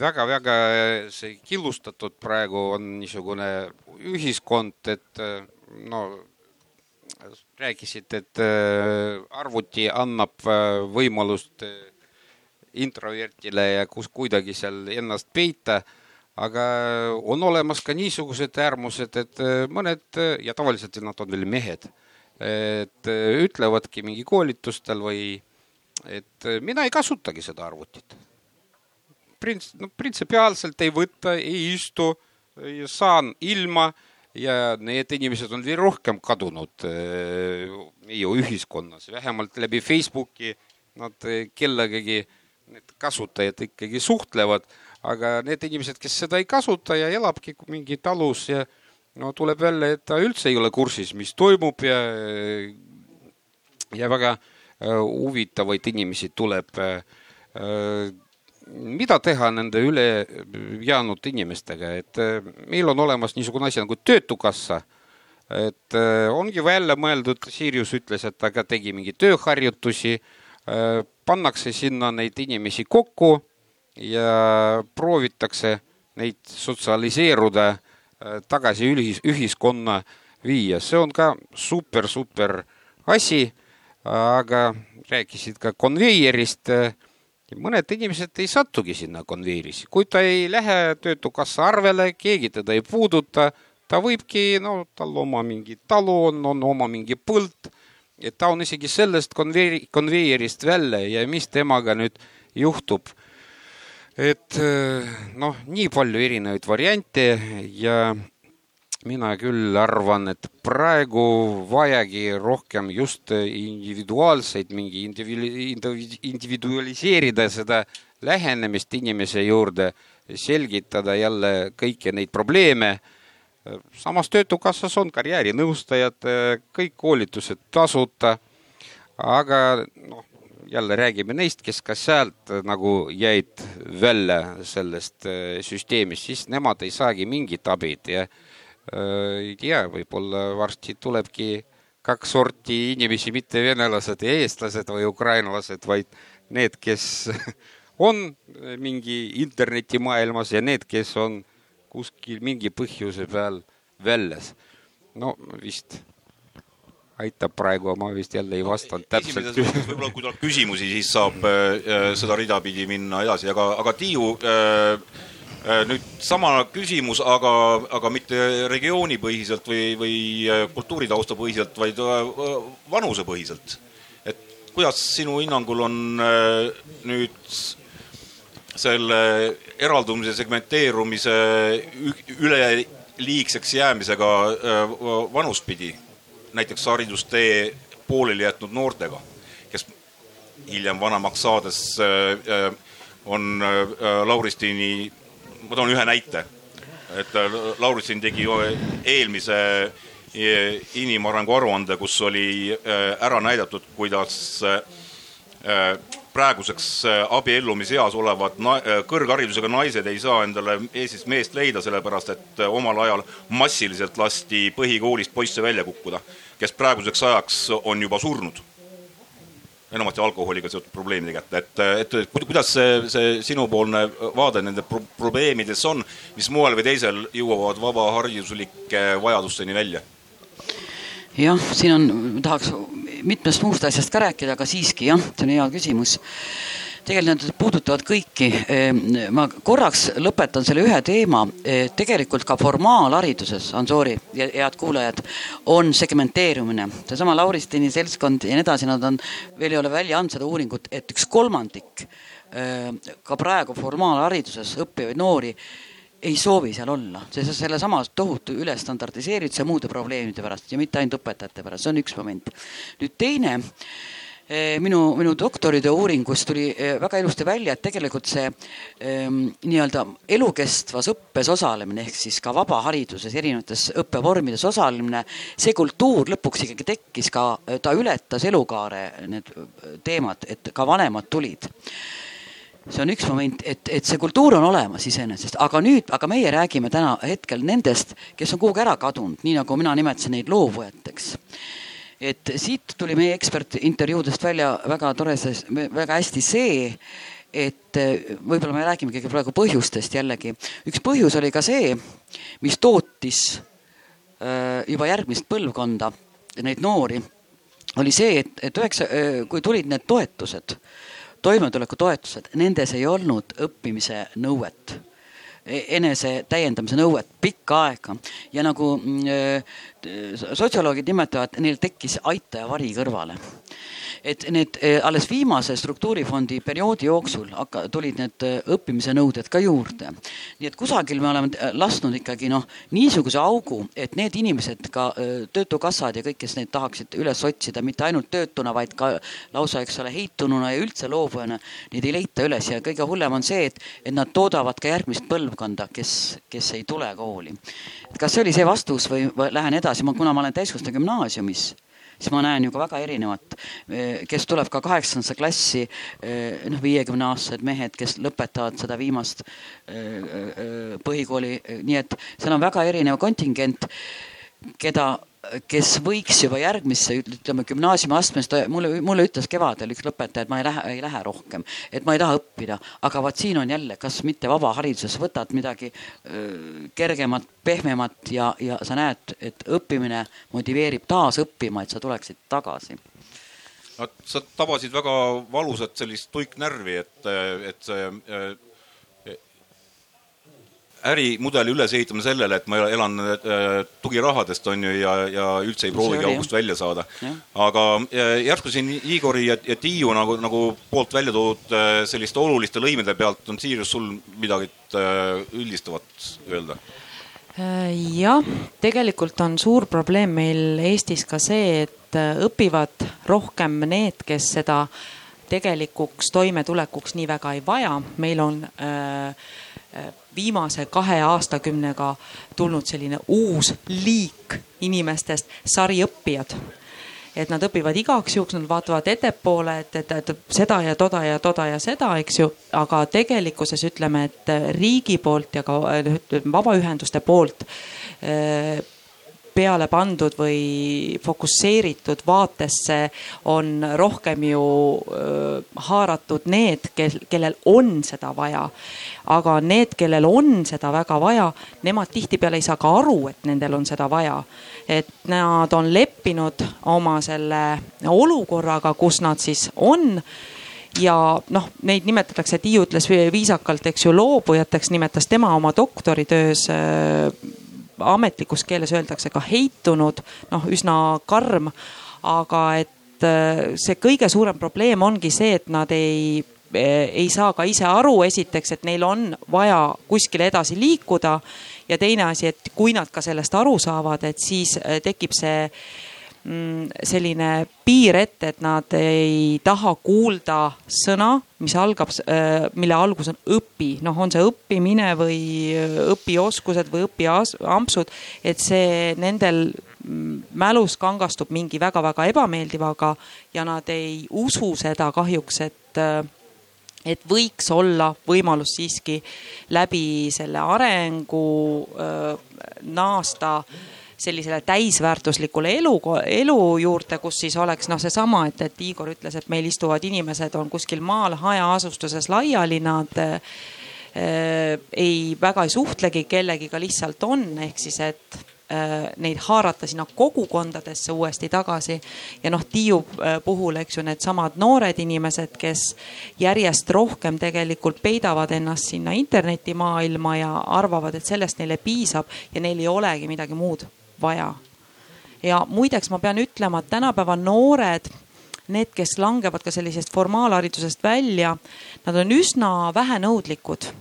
[SPEAKER 4] väga-väga see killustatud praegu on niisugune ühiskond, et no rääkisid, et äh, arvuti annab äh, võimalust äh, introvertile ja kus kuidagi seal ennast peita, aga on olemas ka niisugused äärmused, et mõned ja tavaliselt nad on veel mehed, et ütlevadki mingi koolitustel või et mina ei kasutagi seda arvutit. Prints-, no printsipiaalselt ei võta, ei istu, saan ilma ja need inimesed on veel rohkem kadunud meie ühiskonnas, vähemalt läbi Facebooki nad kellegagi, need kasutajad ikkagi suhtlevad, aga need inimesed, kes seda ei kasuta ja elabki mingi talus ja no tuleb välja, et ta üldse ei ole kursis, mis toimub ja ja väga huvitavaid inimesi tuleb. Mida teha nende ülejäänud inimestega, et meil on olemas niisugune asi nagu Töötukassa et äh, ongi välja mõeldud, Sirius ütles, et ta ka tegi mingeid tööharjutusi äh,, pannakse sinna neid inimesi kokku ja proovitakse neid sotsialiseeruda äh, tagasi ühis, ühiskonna viia, see on ka super, super asi, aga rääkisid ka konveierist äh,. Mõned inimesed ei satugi sinna konveieris, kui ta ei lähe Töötukassa arvele, keegi teda ei puuduta ta võibki, no tal oma mingi talu on, on oma mingi põld, et ta on isegi sellest konveeri, konveierist välja ja mis temaga nüüd juhtub. et noh, nii palju erinevaid variante ja mina küll arvan, et praegu vajagi rohkem just individuaalseid, mingi individualiseerida seda lähenemist inimese juurde, selgitada jälle kõiki neid probleeme samas Töötukassas on karjäärinõustajad, kõik koolitused tasuta. aga noh, jälle räägime neist, kes ka sealt nagu jäid välja sellest süsteemist, siis nemad ei saagi mingit abid ja ei tea, võib-olla varsti tulebki kaks sorti inimesi, mitte venelased ja eestlased või ukrainlased, vaid need, kes on mingi internetimaailmas ja need, kes on kuskil mingi põhjuse peal väljas. no vist aitab praegu, ma vist jälle ei vastanud täpselt.
[SPEAKER 2] võib-olla kui tuleb küsimusi, siis saab äh, seda rida pidi minna edasi, aga, aga Tiiu äh, äh, nüüd sama küsimus, aga, aga mitte regioonipõhiselt või, või äh, kultuuritausta põhiselt, vaid äh, vanusepõhiselt. et kuidas sinu hinnangul on äh, nüüd selle eraldumise, segmenteerumise üleliigseks jäämisega äh, vanuspidi, näiteks haridustee pooleli jätnud noortega, kes hiljem vanemaks saades äh, on äh, Lauristini, ma toon ühe näite, et Lauristin tegi eelmise inimarengu aruande, kus oli ära näidatud, kuidas praeguseks äh, abiellumiseas olevad na äh, kõrgharidusega naised ei saa endale Eestis meest leida, sellepärast et äh, omal ajal massiliselt lasti põhikoolist poisse välja kukkuda, kes praeguseks ajaks on juba surnud. Enamasti alkoholiga seotud probleemide kätte, et, et kuidas see, see sinupoolne vaade nende pro probleemidesse on, mis moel või teisel jõuavad vabahariduslike vajadusteni välja?
[SPEAKER 5] jah, siin on, tahaks mitmest muust asjast ka rääkida, aga siiski jah, see on hea küsimus. Tegelikult need puudutavad kõiki. Ehm, ma korraks lõpetan selle ühe teema. Ehm, tegelikult ka formaalhariduses, Ansori ja head kuulajad, on segmenteerumine. seesama Lauristini seltskond ja nii edasi, nad on, veel ei ole välja andnud seda uuringut, et üks kolmandik ehm, ka praegu formaalhariduses õppivaid noori ei soovi seal olla, sest sellesama tohutu ülestandardiseerituse muude probleemide pärast ja mitte ainult õpetajate pärast, see on üks moment. nüüd teine eh, minu, minu doktoritöö uuringus tuli eh, väga ilusti välja, et tegelikult see ähm, nii-öelda elukestvas õppes osalemine ehk siis ka vabahariduses erinevates õppevormides osalemine, see kultuur lõpuks ikkagi tekkis ka, ta ületas elukaare need teemad, et ka vanemad tulid see on üks moment, et, et see kultuur on olemas iseenesest, aga nüüd, aga meie räägime täna hetkel nendest, kes on kuhugi ära kadunud, nii nagu mina nimetasin neid loovujateks. Et siit tuli meie ekspertintervjuudest välja väga tore, väga hästi see, et võib-olla me räägime ikkagi praegu põhjustest jällegi. üks põhjus oli ka see, mis tootis äh, juba järgmist põlvkonda, neid noori, oli see, et, et üheksa, äh, kui tulid need toetused toimetulekutoetused, nendes ei olnud õppimise nõuet e-, enese täiendamise nõuet pikka aega ja nagu mm, sotsioloogid nimetavad, neil tekkis aitaja vari kõrvale. et need eh, alles viimase struktuurifondi perioodi jooksul hakka-, tulid need eh, õppimise nõuded ka juurde. nii et kusagil me oleme eh, lasknud ikkagi noh, niisuguse augu, et need inimesed ka töötukassad ja kõik, kes neid tahaksid üles otsida, mitte ainult töötuna, vaid ka lausa, eks ole, heitununa ja üldse loobujana, neid ei leita üles ja kõige hullem on see, et, et nad toodavad ka järgmist põlvkonda, kes, kes ei tule kooli. kas see oli see vastus või lähen edasi, ma, kuna ma olen täiskasvanute gümnaasiumis siis ma näen ju ka väga erinevat, kes tuleb ka kaheksandasse klassi, noh, viiekümne aastased mehed, kes lõpetavad seda viimast põhikooli, nii et seal on väga erinev kontingent, keda kes võiks juba järgmisse, ütleme gümnaasiumiastmes, ta mulle, mulle ütles kevadel üks lõpetaja, et ma ei lähe, ei lähe rohkem, et ma ei taha õppida, aga vaat siin on jälle, kas mitte vabahariduses võtad midagi öö, kergemat, pehmemat ja, ja sa näed, et õppimine motiveerib taas õppima, et sa tuleksid tagasi.
[SPEAKER 2] No sa tabasid väga valusat sellist tuiknärvi, et, et see ärimudeli ülesehitamine sellele, et ma elan äh, tugirahadest, on ju, ja, ja üldse ei proovigi august välja saada. aga äh, järsku siin Igori ja, ja Tiiu nagu, nagu poolt välja toodud äh, selliste oluliste lõimide pealt on Siirius sul midagi üldistavat öelda?
[SPEAKER 3] jah, tegelikult on suur probleem meil Eestis ka see, et õpivad rohkem need, kes seda tegelikuks toimetulekuks nii väga ei vaja. meil on äh, viimase kahe aastakümnega tulnud selline uus liik inimestest, sariõppijad et nad õpivad igaks juhuks, nad vaatavad ettepoole, et, et, et seda ja toda ja toda ja seda, eks ju. aga tegelikkuses ütleme, et riigi poolt ja ka vabaühenduste poolt äh, peale pandud või fokusseeritud vaatesse on rohkem ju haaratud need, kel, kellel on seda vaja. aga need, kellel on seda väga vaja, nemad tihtipeale ei saa ka aru, et nendel on seda vaja. et nad on leppinud oma selle olukorraga, kus nad siis on ja noh, neid nimetatakse, Tiiu ütles viisakalt, eks ju, loobujateks, nimetas tema oma doktoritöös ametlikus keeles öeldakse ka heitunud, noh üsna karm. aga et äh, see kõige suurem probleem ongi see, et nad ei äh, ei saa ka ise aru, esiteks, et neil on vaja kuskile edasi liikuda ja teine asi, et kui nad ka sellest aru saavad, et siis äh, tekib see selline piir ette, et nad ei taha kuulda sõna, mis algab, äh, mille algus on õpi, noh, on see õppimine või äh, õpioskused või õpiampsud, et see nendel mm, mälus kangastub mingi väga-väga ebameeldivaga ja nad ei usu seda kahjuks, et äh, et võiks olla võimalus siiski läbi selle arengu öö, naasta äh, sellisele täisväärtuslikule elu, elu juurde, kus siis oleks noh, seesama, et, et Igor ütles, et meil istuvad inimesed on kuskil maal hajaasustuses laiali, nad äh, ei, väga ei suhtlegi kellegiga, lihtsalt on, ehk siis, et äh, neid haarata sinna kogukondadesse uuesti tagasi. ja noh, Tiiu äh, puhul, eks ju, needsamad noored inimesed, kes järjest rohkem tegelikult peidavad ennast sinna internetimaailma ja arvavad, et sellest neile piisab ja neil ei olegi midagi muud vaja. ja muideks ma pean ütlema, et tänapäeva noored, need, kes langevad ka sellisest formaalharidusest välja, nad on üsna vähenõudlikud.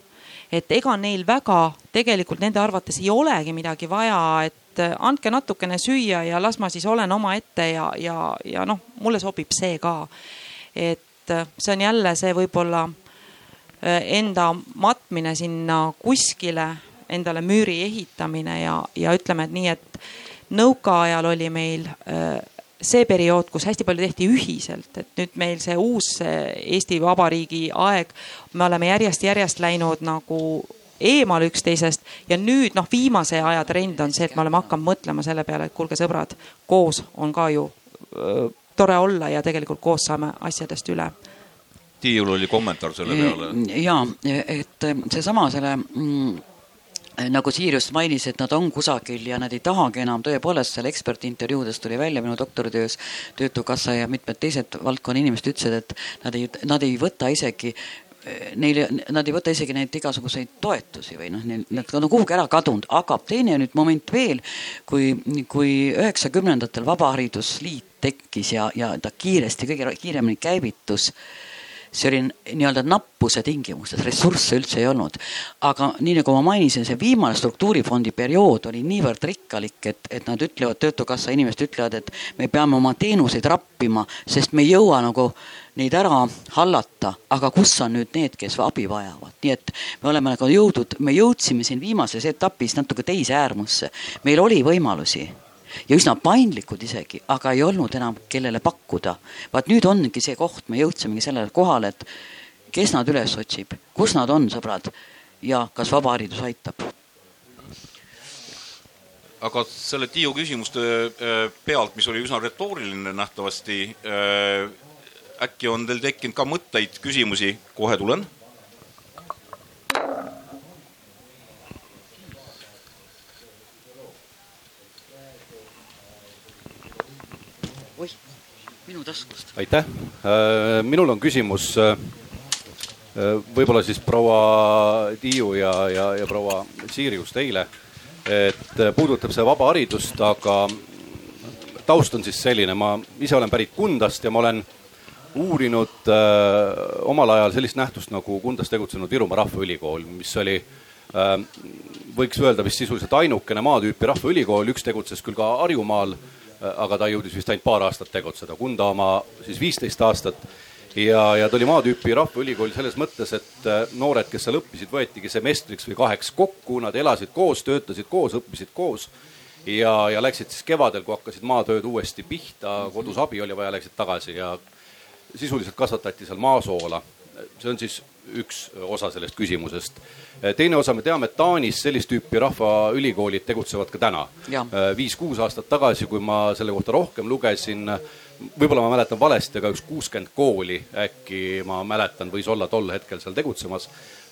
[SPEAKER 3] et ega neil väga tegelikult nende arvates ei olegi midagi vaja, et andke natukene süüa ja las ma siis olen omaette ja, ja, ja noh, mulle sobib see ka. et see on jälle see võib-olla eh, enda matmine sinna kuskile endale müüri ehitamine ja, ja ütleme, et nii, et nõukaajal oli meil äh, see periood, kus hästi palju tehti ühiselt, et nüüd meil see uus Eesti Vabariigi aeg, me oleme järjest-järjest läinud nagu eemale üksteisest ja nüüd noh, viimase aja trend on see, et me oleme hakanud mõtlema selle peale, et kuulge, sõbrad, koos on ka ju öö, tore olla ja tegelikult koos saame asjadest üle.
[SPEAKER 2] Tiiul oli kommentaar selle peale.
[SPEAKER 5] ja, et seesama selle mm, Äh, nagu Siirius mainis, et nad on kusagil ja nad ei tahagi enam, tõepoolest seal ekspertintervjuudes tuli välja minu doktoritöös Töötukassa ja mitmed teised valdkonna inimesed ütlesid, et nad ei, nad ei võta isegi neile, nad ei võta isegi neid igasuguseid toetusi või noh, nad on kuhugi ära kadunud, aga teine nüüd moment veel, kui, kui üheksakümnendatel Vabaharidusliit tekkis ja, ja ta kiiresti, kõige kiiremini käivitus see oli nii-öelda nappuse tingimustes, ressursse üldse ei olnud. aga nii nagu ma mainisin, see viimane struktuurifondi periood oli niivõrd rikkalik, et, et nad ütlevad, Töötukassa inimesed ütlevad, et me peame oma teenuseid rappima, sest me ei jõua nagu neid ära hallata, aga kus on nüüd need, kes abi vajavad, nii et me oleme nagu jõudnud, me jõudsime siin viimases etapis natuke teise äärmusse. meil oli võimalusi ja üsna paindlikud isegi, aga ei olnud enam, kellele pakkuda. vaat nüüd ongi see koht, me jõudsimegi sellele kohale, et kes nad üles otsib, kus nad on, sõbrad, ja kas vabaharidus aitab.
[SPEAKER 2] Aga selle Tiiu küsimuste äh, pealt, mis oli üsna retooriline nähtavasti, äh, äkki on teil tekkinud ka mõtteid, küsimusi, kohe tulen
[SPEAKER 5] minu taskust.
[SPEAKER 8] aitäh, äh, minul on küsimus äh, äh, võib-olla siis proua Tiiu ja, ja, ja proua Siirius teile, et puudutab see vaba haridust, aga taust on siis selline, ma ise olen pärit Kundast ja ma olen uurinud äh, omal ajal sellist nähtust nagu Kundas tegutsenud Virumaa Rahvaülikool, mis oli äh, võiks öelda vist sisuliselt ainukene maatüüpi rahvaülikool, üks tegutses küll ka Harjumaal äh,, aga ta jõudis vist ainult paar aastat tegutseda, Kunda oma siis viisteist aastat. ja, ja ta oli maatüüpi rahvaülikool selles mõttes, et äh, noored, kes seal õppisid, võetigi semestriks või kaheks kokku, nad elasid koos, töötasid koos, õppisid koos. ja, ja läksid siis kevadel, kui hakkasid maatööd uuesti pihta, kodus abi oli vaja, läksid tagasi ja sisuliselt kasvatati seal maasoola. see on siis üks osa sellest küsimusest. Teine osa, me teame, et Taanis sellist tüüpi rahvaülikoolid tegutsevad ka täna. viis-kuus aastat tagasi, kui ma selle kohta rohkem lugesin, võib-olla ma mäletan valesti, aga üks kuuskümmend kooli äkki ma mäletan, võis olla tol hetkel seal tegutsemas. Äh,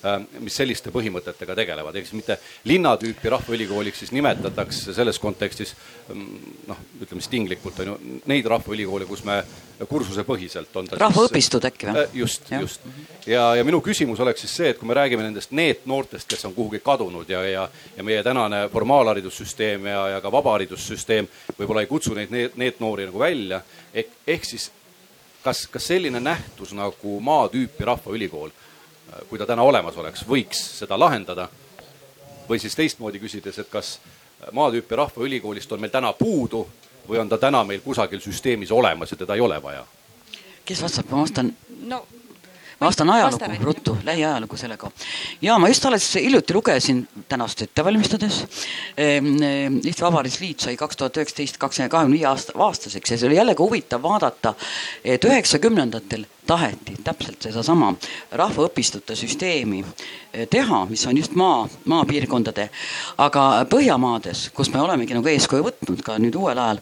[SPEAKER 8] mis selliste põhimõtetega tegelevad, ehk siis mitte linna tüüpi rahvaülikooliks siis nimetatakse selles kontekstis mm, noh, ütleme siis tinglikult on ju neid rahvaülikoole, kus me kursusepõhiselt on
[SPEAKER 5] rahvaõpistud äkki või?
[SPEAKER 8] Äh, just, just. ja, ja minu küsimus oleks siis see, et kui me räägime nendest NEET-noortest, kes on kuhugi kadunud ja, ja, ja meie tänane formaalharidussüsteem ja, ja ka vabaharidussüsteem võib-olla ei kutsu neid NEET-noori nagu välja, ehk, ehk siis kas, kas selline nähtus nagu maatüüpi rahvaülikool kui ta täna olemas oleks, võiks seda lahendada. või siis teistmoodi küsides, et kas maatüüpi rahvaülikoolist on meil täna puudu või on ta täna meil kusagil süsteemis olemas ja teda ei ole vaja?
[SPEAKER 5] kes vastab, ma vastan no ma vastan ajalugu ruttu, lähiajalugu sellega. ja ma just alles hiljuti lugesin tänast ette valmistades. Ehm, ehm, Eesti Vabariigi Liit sai kaks tuhat üheksateist, kakskümmend, kahekümne viie aasta, aastaseks ja see oli jällegi huvitav vaadata, et üheksakümnendatel taheti täpselt sedasama rahvaõpistute süsteemi eh, teha, mis on just maa, maapiirkondade, aga Põhjamaades, kus me olemegi nagu eeskuju võtnud ka nüüd uuel ajal,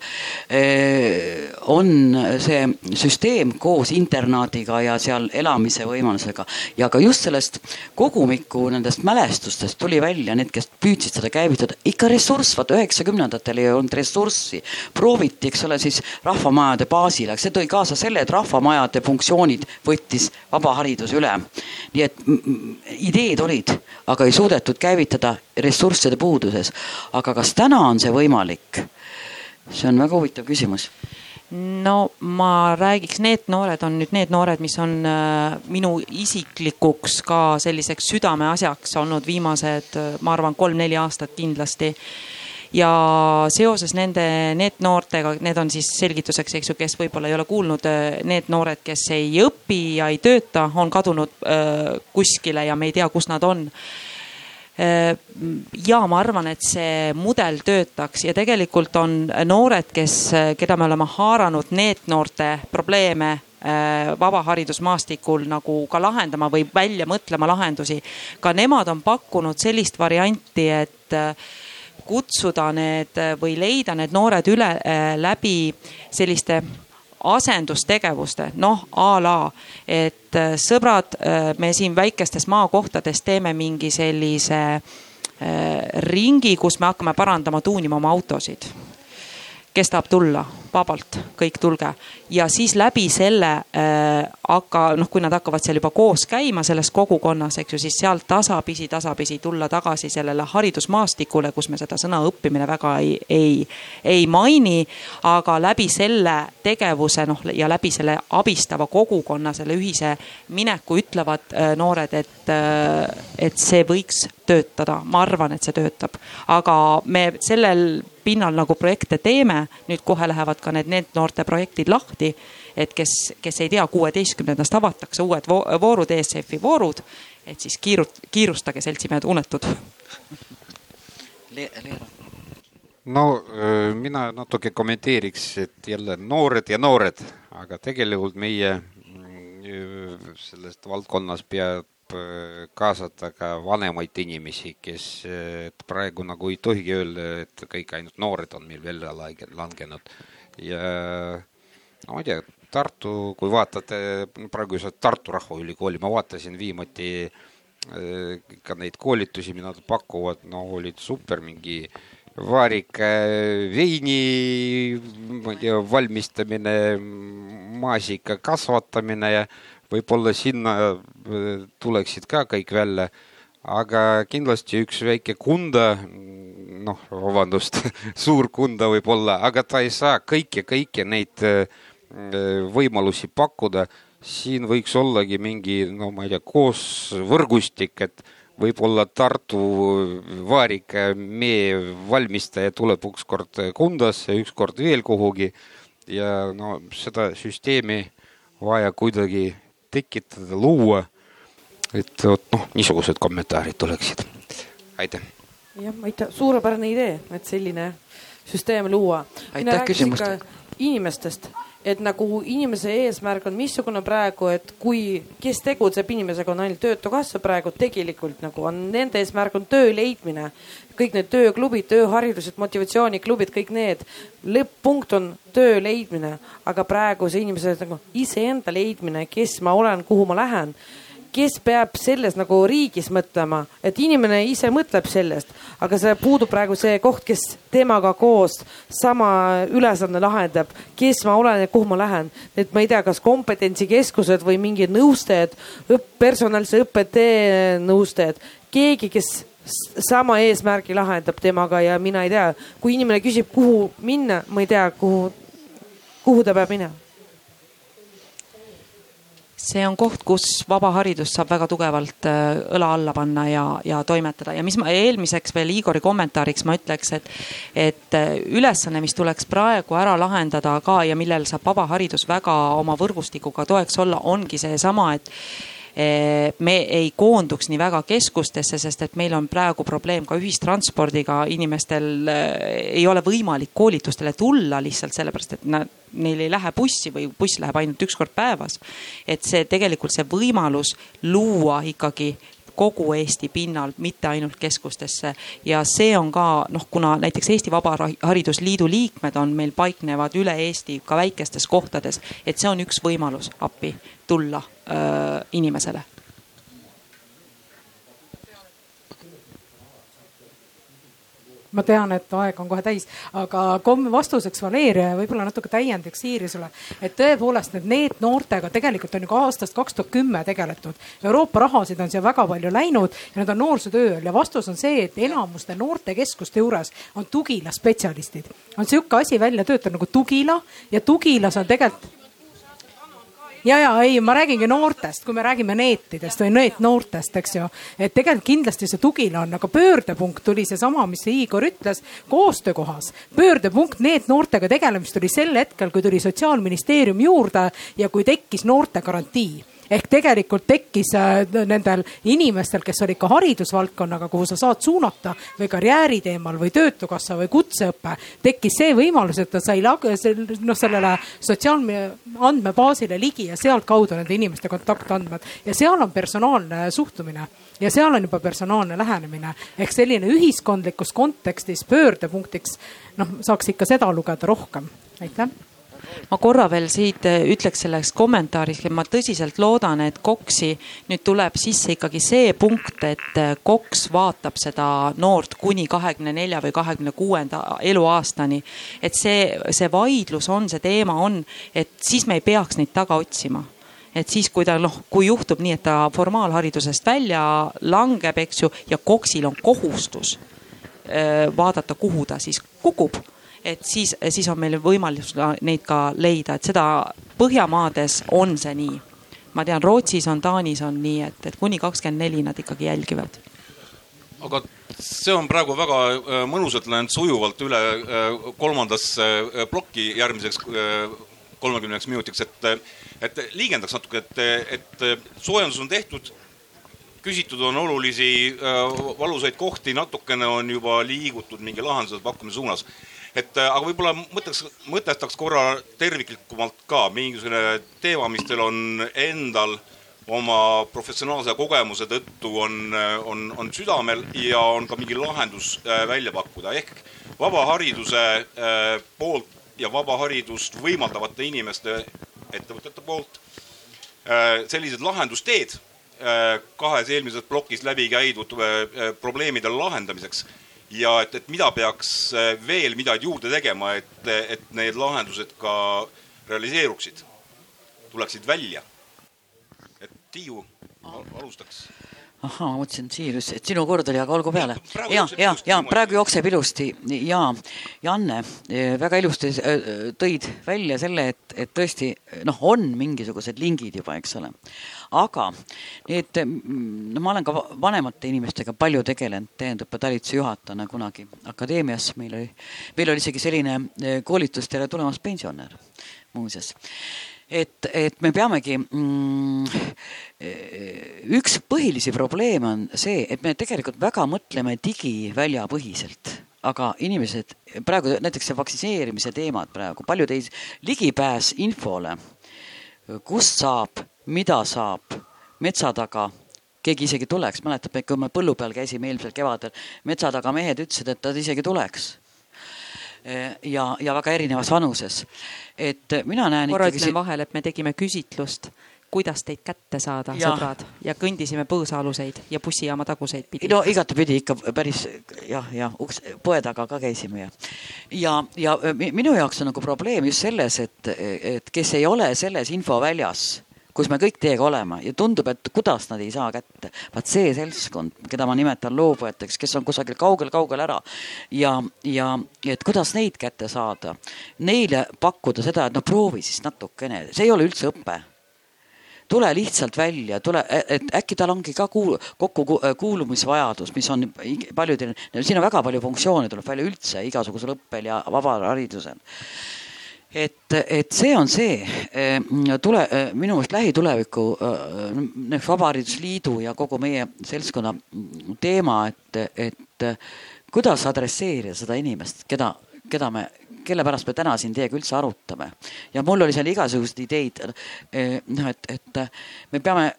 [SPEAKER 5] eh, on see süsteem koos internaadiga ja seal elamise võimalusega. Ja ka just sellest kogumiku nendest mälestustest tuli välja need, kes püüdsid seda käivitada, ikka ressurss, vaata üheksakümnendatel ei olnud ressurssi, prooviti, eks ole, siis rahvamajade baasil, aga see tõi kaasa selle, et rahvamajade funktsiooni funktsioonid võttis vaba haridus üle. nii et ideed olid, aga ei suudetud käivitada ressursside puuduses. aga kas täna on see võimalik? see on väga huvitav küsimus
[SPEAKER 3] no ma räägiks, need noored on nüüd need noored, mis on äh, minu isiklikuks ka selliseks südameasjaks olnud viimased, ma arvan, kolm-neli aastat kindlasti ja seoses nende NEET-noortega, need on siis selgituseks, eks ju, kes võib-olla ei ole kuulnud, äh, need noored, kes ei õpi ja ei tööta, on kadunud äh, kuskile ja me ei tea, kus nad on äh, ja ma arvan, et see mudel töötaks ja tegelikult on noored, kes, keda me oleme haaranud NEET-noorte probleeme vabaharidusmaastikul nagu ka lahendama või välja mõtlema lahendusi. ka nemad on pakkunud sellist varianti, et kutsuda need või leida need noored üle äh, läbi selliste asendustegevuste, noh a la, et äh, sõbrad, me siin väikestes maakohtades teeme mingi sellise ringi, kus me hakkame parandama, tuunima oma autosid. Kes tahab tulla? vabalt, kõik tulge ja siis läbi selle äh, hakka, noh, kui nad hakkavad seal juba koos käima selles kogukonnas, eks ju, siis sealt tasapisi, tasapisi tulla tagasi sellele haridusmaastikule, kus me seda sõna õppimine väga ei, ei, ei maini. aga läbi selle tegevuse noh ja läbi selle abistava kogukonna, selle ühise mineku ütlevad äh, noored, et äh,, et see võiks töötada, ma arvan, et see töötab, aga me sellel pinnal nagu projekte teeme, nüüd kohe lähevad ka need NEET-noorte projektid lahti. et kes, kes ei tea, kuueteistkümnendast avatakse uued voorud, ESF-i voorud, et siis kiirut-, kiirustage, seltsimehed unetud
[SPEAKER 5] Le. Leero.
[SPEAKER 4] no mina natuke kommenteeriks, et jälle noored ja noored, aga tegelikult meie mm, sellest valdkonnas peab kaasata ka vanemaid inimesi, kes praegu nagu ei tohigi öelda, et kõik ainult noored on meil välja langenud. ja no ma ei tea, Tartu, kui vaatate praeguse Tartu Rahvaülikooli, ma vaatasin viimati ka neid koolitusi, mida nad pakuvad, no olid super, mingi vaarika veini, ma ei tea, valmistamine, maasika kasvatamine ja võib-olla sinna äh, tuleksid ka kõik välja, aga kindlasti üks väike kunda, noh, vabandust suur kunda võib-olla, aga ta ei saa kõiki, kõiki neid äh, võimalusi pakkuda. siin võiks ollagi mingi, no ma ei tea, koos võrgustik, et võib-olla Tartu vaarika mee valmistaja tuleb ükskord Kundasse, ükskord veel kuhugi ja no seda süsteemi vaja kuidagi tekitada, luua. et vot noh, niisugused kommentaarid tuleksid. aitäh.
[SPEAKER 6] jah, aitäh, suurepärane idee, et selline süsteem luua.
[SPEAKER 5] aitäh küsimust.
[SPEAKER 6] inimestest, et nagu inimese eesmärk on missugune praegu, et kui, kes tegutseb inimesega, on ainult Töötukassa praegu tegelikult nagu on nende eesmärk on töö leidmine. kõik need tööklubid, tööharidused, motivatsiooniklubid, kõik need, lõpp-punkt on töö leidmine, aga praegu see inimese nagu iseenda leidmine, kes ma olen, kuhu ma lähen kes peab selles nagu riigis mõtlema, et inimene ise mõtleb sellest, aga see puudub praegu see koht, kes temaga koos sama ülesanne lahendab, kes ma olen ja kuhu ma lähen. et ma ei tea, kas kompetentsikeskused või mingid nõustajad, personalise õppetee nõustajad, keegi, kes sama eesmärgi lahendab temaga ja mina ei tea, kui inimene küsib, kuhu minna, ma ei tea, kuhu, kuhu ta peab minema
[SPEAKER 3] see on koht, kus vaba haridus saab väga tugevalt äh, õla alla panna ja, ja toimetada. Ja mis ma eelmiseks veel Igori kommentaariks ma ütleks, et, et äh, ülesanne, mis tuleks praegu ära lahendada ka ja millel saab vaba haridus väga oma võrgustikuga toeks olla, ongi seesama, et me ei koonduks nii väga keskustesse, sest et meil on praegu probleem ka ühistranspordiga, inimestel eh, ei ole võimalik koolitustele tulla lihtsalt sellepärast, et nad, neil ei lähe bussi või buss läheb ainult üks kord päevas. et see tegelikult see võimalus luua ikkagi kogu Eesti pinnal, mitte ainult keskustesse. ja see on ka noh, kuna näiteks Eesti Vabaharidusliidu liikmed on meil paiknevad üle Eesti ka väikestes kohtades, et see on üks võimalus appi tulla öö, inimesele
[SPEAKER 7] ma tean, et aeg on kohe täis, aga kom-, vastuseks Valeria ja võib-olla natuke täiendaks Iirisele, et tõepoolest need NEET-noortega tegelikult on ju ka aastast kaks tuhat kümme tegeletud. Euroopa rahasid on siia väga palju läinud ja need on noorsootööl ja vastus on see, et enamuste noortekeskuste juures on Tugila spetsialistid. on sihuke asi välja töötatud nagu Tugila ja Tugilas on tegelikult ja, ja ei, ma räägingi noortest, kui me räägime neetidest või neetnoortest, eks ju. et tegelikult kindlasti see tugila on, aga pöördepunkt tuli seesama, mis Igor ütles, koostöökohas. pöördepunkt neetnoortega tegelemist tuli sel hetkel, kui tuli sotsiaalministeerium juurde ja kui tekkis noortegarantii ehk tegelikult tekkis äh, nendel inimestel, kes olid ka haridusvaldkonnaga, kuhu sa saad suunata või karjääri teemal või töötukassa või kutseõpe, tekkis see võimalus, et ta sai noh, sellele sotsiaalandmebaasile ligi ja sealtkaudu nende inimeste kontaktandmed. Ja seal on personaalne suhtumine ja seal on juba personaalne lähenemine. Ehk selline ühiskondlikus kontekstis pöördepunktiks noh, saaks ikka seda lugeda rohkem, aitäh
[SPEAKER 3] ma korra veel siit äh, ütleks selleks kommentaariks, et ma tõsiselt loodan, et KOKS-i nüüd tuleb sisse ikkagi see punkt, et KOKS vaatab seda noort kuni kahekümne nelja või kahekümne kuuenda eluaastani. et see, see vaidlus on, see teema on, et siis me ei peaks neid taga otsima et siis, kui ta noh, kui juhtub nii, et ta formaalharidusest välja langeb, eks ju, ja KOKS-il on kohustus äh, vaadata, kuhu ta siis kukub et siis, siis on meil võimalus neid ka leida, et seda Põhjamaades on see nii. ma tean, Rootsis on, Taanis on nii, et, et kuni kakskümmend neli nad ikkagi jälgivad.
[SPEAKER 2] aga see on praegu väga äh, mõnusalt läinud sujuvalt üle äh, kolmandasse äh, plokki järgmiseks kolmekümneks minutiks, et, et liigendaks natuke, et, et soojendus on tehtud küsitud on olulisi valusaid kohti, natukene on juba liigutud mingi lahenduse pakkumise suunas et äh, aga võib-olla mõtleks, mõtestaks korra terviklikumalt ka. Mingisugune teema, mis teil on endal oma professionaalse kogemuse tõttu on, äh, on, on südamel ja on ka mingi lahendus äh, välja pakkuda. Ehk vaba hariduse poolt ja vaba haridust võimaldavate inimeste, ettevõtete poolt sellised lahendusteed kahes eelmises plokis läbi käidud probleemide lahendamiseks ja et, et mida peaks äh, veel midagi juurde tegema, et, et need lahendused ka realiseeruksid, tuleksid välja. et Tiiu alustaks
[SPEAKER 5] ahhaa, ma mõtlesin, Siirus, et sinu kord oli, aga olgu peale. ja, ja, ja praegu jookseb ilusti. Ja Janne eh, väga ilusti eh, tõid välja selle, et, et tõesti noh, on mingisugused lingid juba, eks ole. Aga need, no ma olen ka vanemate inimestega palju tegelenud tähendõppe talituse juhatajana kunagi akadeemias, meil oli, meil oli isegi selline eh, koolitus Tere tulemast pensionär muuseas et, et me peamegi mm,, eh, üks põhilisi probleeme on see, et me tegelikult väga mõtleme digiväljapõhiselt aga inimesed praegu näiteks see vaktsineerimise teemad praegu, paljud ei, ligipääs infole, kust saab mida saab metsa taga, keegi isegi tuleks, mäletab, kui me põllu peal käisime eelmisel kevadel, metsa taga mehed ütlesid, et nad isegi tuleks. Ja, ja väga erinevas vanuses. et mina näen
[SPEAKER 3] korra ütlen si vahele, et me tegime küsitlust kuidas teid kätte saada, sõbrad, ja kõndisime põõsaaluseid ja bussijaama taguseid pidi.
[SPEAKER 5] no igatepidi ikka päris jah, jah, uks, poe taga ka käisime ja, ja, ja minu jaoks on nagu probleem just selles, et, et kes ei ole selles infoväljas kus me kõik teiega oleme. Ja tundub, et kuidas nad ei saa kätte. vaat see seltskond, keda ma nimetan loobujateks, kes on kusagil kaugel-kaugel ära. Ja, ja et kuidas neid kätte saada, neile pakkuda seda, et no proovi siis natukene, see ei ole üldse õpe. Tule lihtsalt välja, tule, et äkki tal ongi ka kuul-, kokku kuulumisvajadus, mis on paljudel, siin on väga palju funktsioone tuleb välja üldse igasugusel õppel ja vabaharidusel et, et see on see eh, tule, eh, minu meelest lähituleviku eh, Vabaharidusliidu ja kogu meie seltskonna teema, et, et kuidas adresseerida seda inimest, keda, keda me, kelle pärast me täna siin teiega üldse arutame. ja mul oli seal igasuguseid ideid, noh, et, et me peame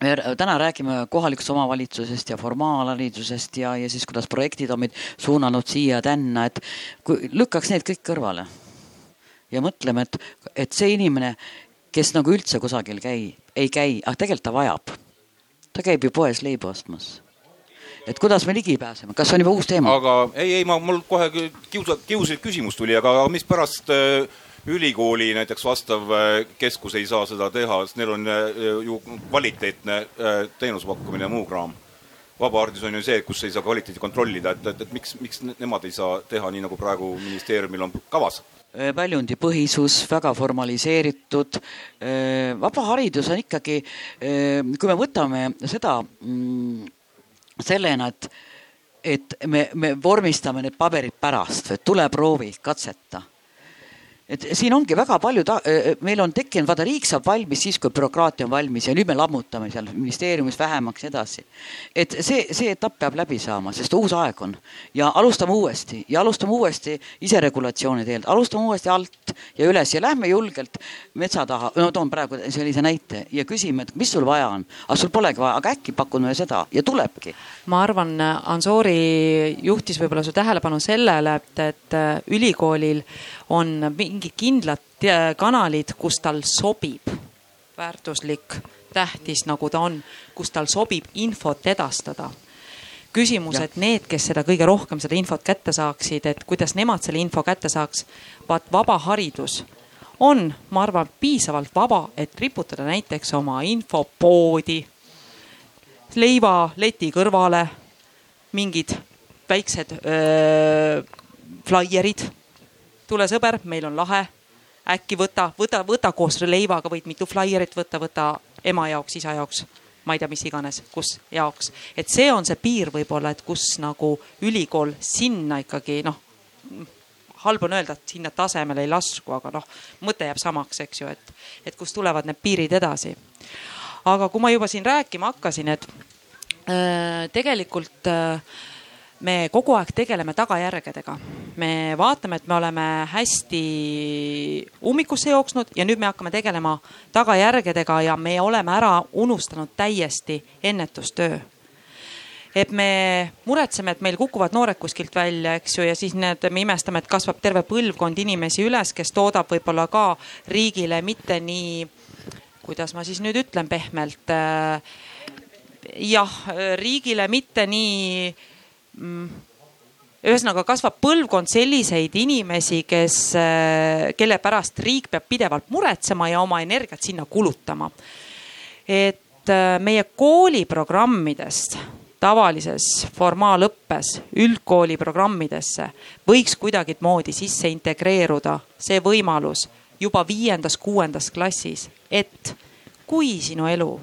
[SPEAKER 5] me täna räägime kohalikust omavalitsusest ja formaalharidusest ja, ja siis kuidas projektid on meid suunanud siia-tänna, et kui lükkaks need kõik kõrvale ja mõtleme, et, et see inimene, kes nagu üldse kusagil käi, ei käi, aga tegelikult ta vajab. ta käib ju poes leiba ostmas. et kuidas me ligi pääseme, kas on juba uus teema?
[SPEAKER 2] aga ei, ei, ma, mul kohe kiusa, kiuslik küsimus tuli, aga mispärast äh, ülikooli näiteks vastav äh, keskus ei saa seda teha, sest neil on äh, ju kvaliteetne äh, teenuse pakkumine ja muu kraam vabaharidus on ju see, kus ei saa kvaliteeti kontrollida, et, et, et miks, miks nemad ei saa teha nii, nagu praegu ministeeriumil on kavas?
[SPEAKER 5] Äh, väljundipõhisus, väga formaliseeritud. Äh, vaba haridus on ikkagi, äh, kui me võtame seda mm, sellena, et, et me, me vormistame need paberid pärast, tule proovi, katseta et siin ongi väga palju, meil on tekkinud, vaata riik saab valmis siis, kui bürokraatia on valmis ja nüüd me lammutame seal ministeeriumis vähemaks edasi. et see, see etapp peab läbi saama, sest uus aeg on. Ja alustame uuesti. Ja alustame uuesti iseregulatsiooni teelt, alustame uuesti alt ja üles ja lähme julgelt metsa taha, no toon praegu sellise näite ja küsime, et mis sul vaja on, aga sul polegi vaja, aga äkki pakume seda. Ja tulebki.
[SPEAKER 3] ma arvan, Ansori juhtis võib-olla su tähelepanu sellele, et, et ülikoolil on mingi mingid kindlad äh, kanalid, kus tal sobib väärtuslik, tähtis, nagu ta on, kus tal sobib infot edastada küsimus, et need, kes seda kõige rohkem seda infot kätte saaksid, et kuidas nemad selle info kätte saaks. vaat vaba haridus on, ma arvan, piisavalt vaba, et riputada näiteks oma infopoodi leivaleti kõrvale mingid väiksed öö, flaierid. Tule sõber, meil on lahe. äkki võta, võta, võta koos leivaga, võid mitu flaierit võtta, võta ema jaoks, isa jaoks ma ei tea, mis iganes, kus jaoks. et see on see piir võib-olla, et kus nagu ülikool sinna ikkagi noh, halb on öelda, et sinna tasemele ei lasku, aga noh, mõte jääb samaks, eks ju, et, et kust tulevad need piirid edasi. aga kui ma juba siin rääkima hakkasin, et äh, tegelikult äh, me kogu aeg tegeleme tagajärgedega. me vaatame, et me oleme hästi ummikusse jooksnud ja nüüd me hakkame tegelema tagajärgedega ja me oleme ära unustanud täiesti ennetustöö et me muretseme, et meil kukuvad noored kuskilt välja, eks ju, ja siis need, me imestame, et kasvab terve põlvkond inimesi üles, kes toodab võib-olla ka riigile mitte nii, kuidas ma siis nüüd ütlen pehmelt äh,. jah, riigile mitte nii. Ühesõnaga kasvab põlvkond selliseid inimesi, kes, äh, kelle pärast riik peab pidevalt muretsema ja oma energiat sinna kulutama. et äh, meie kooliprogrammidest tavalises formaalõppes, üldkooli programmidesse võiks kuidagimoodi sisse integreeruda see võimalus juba viiendas-kuuendas klassis, et kui sinu elu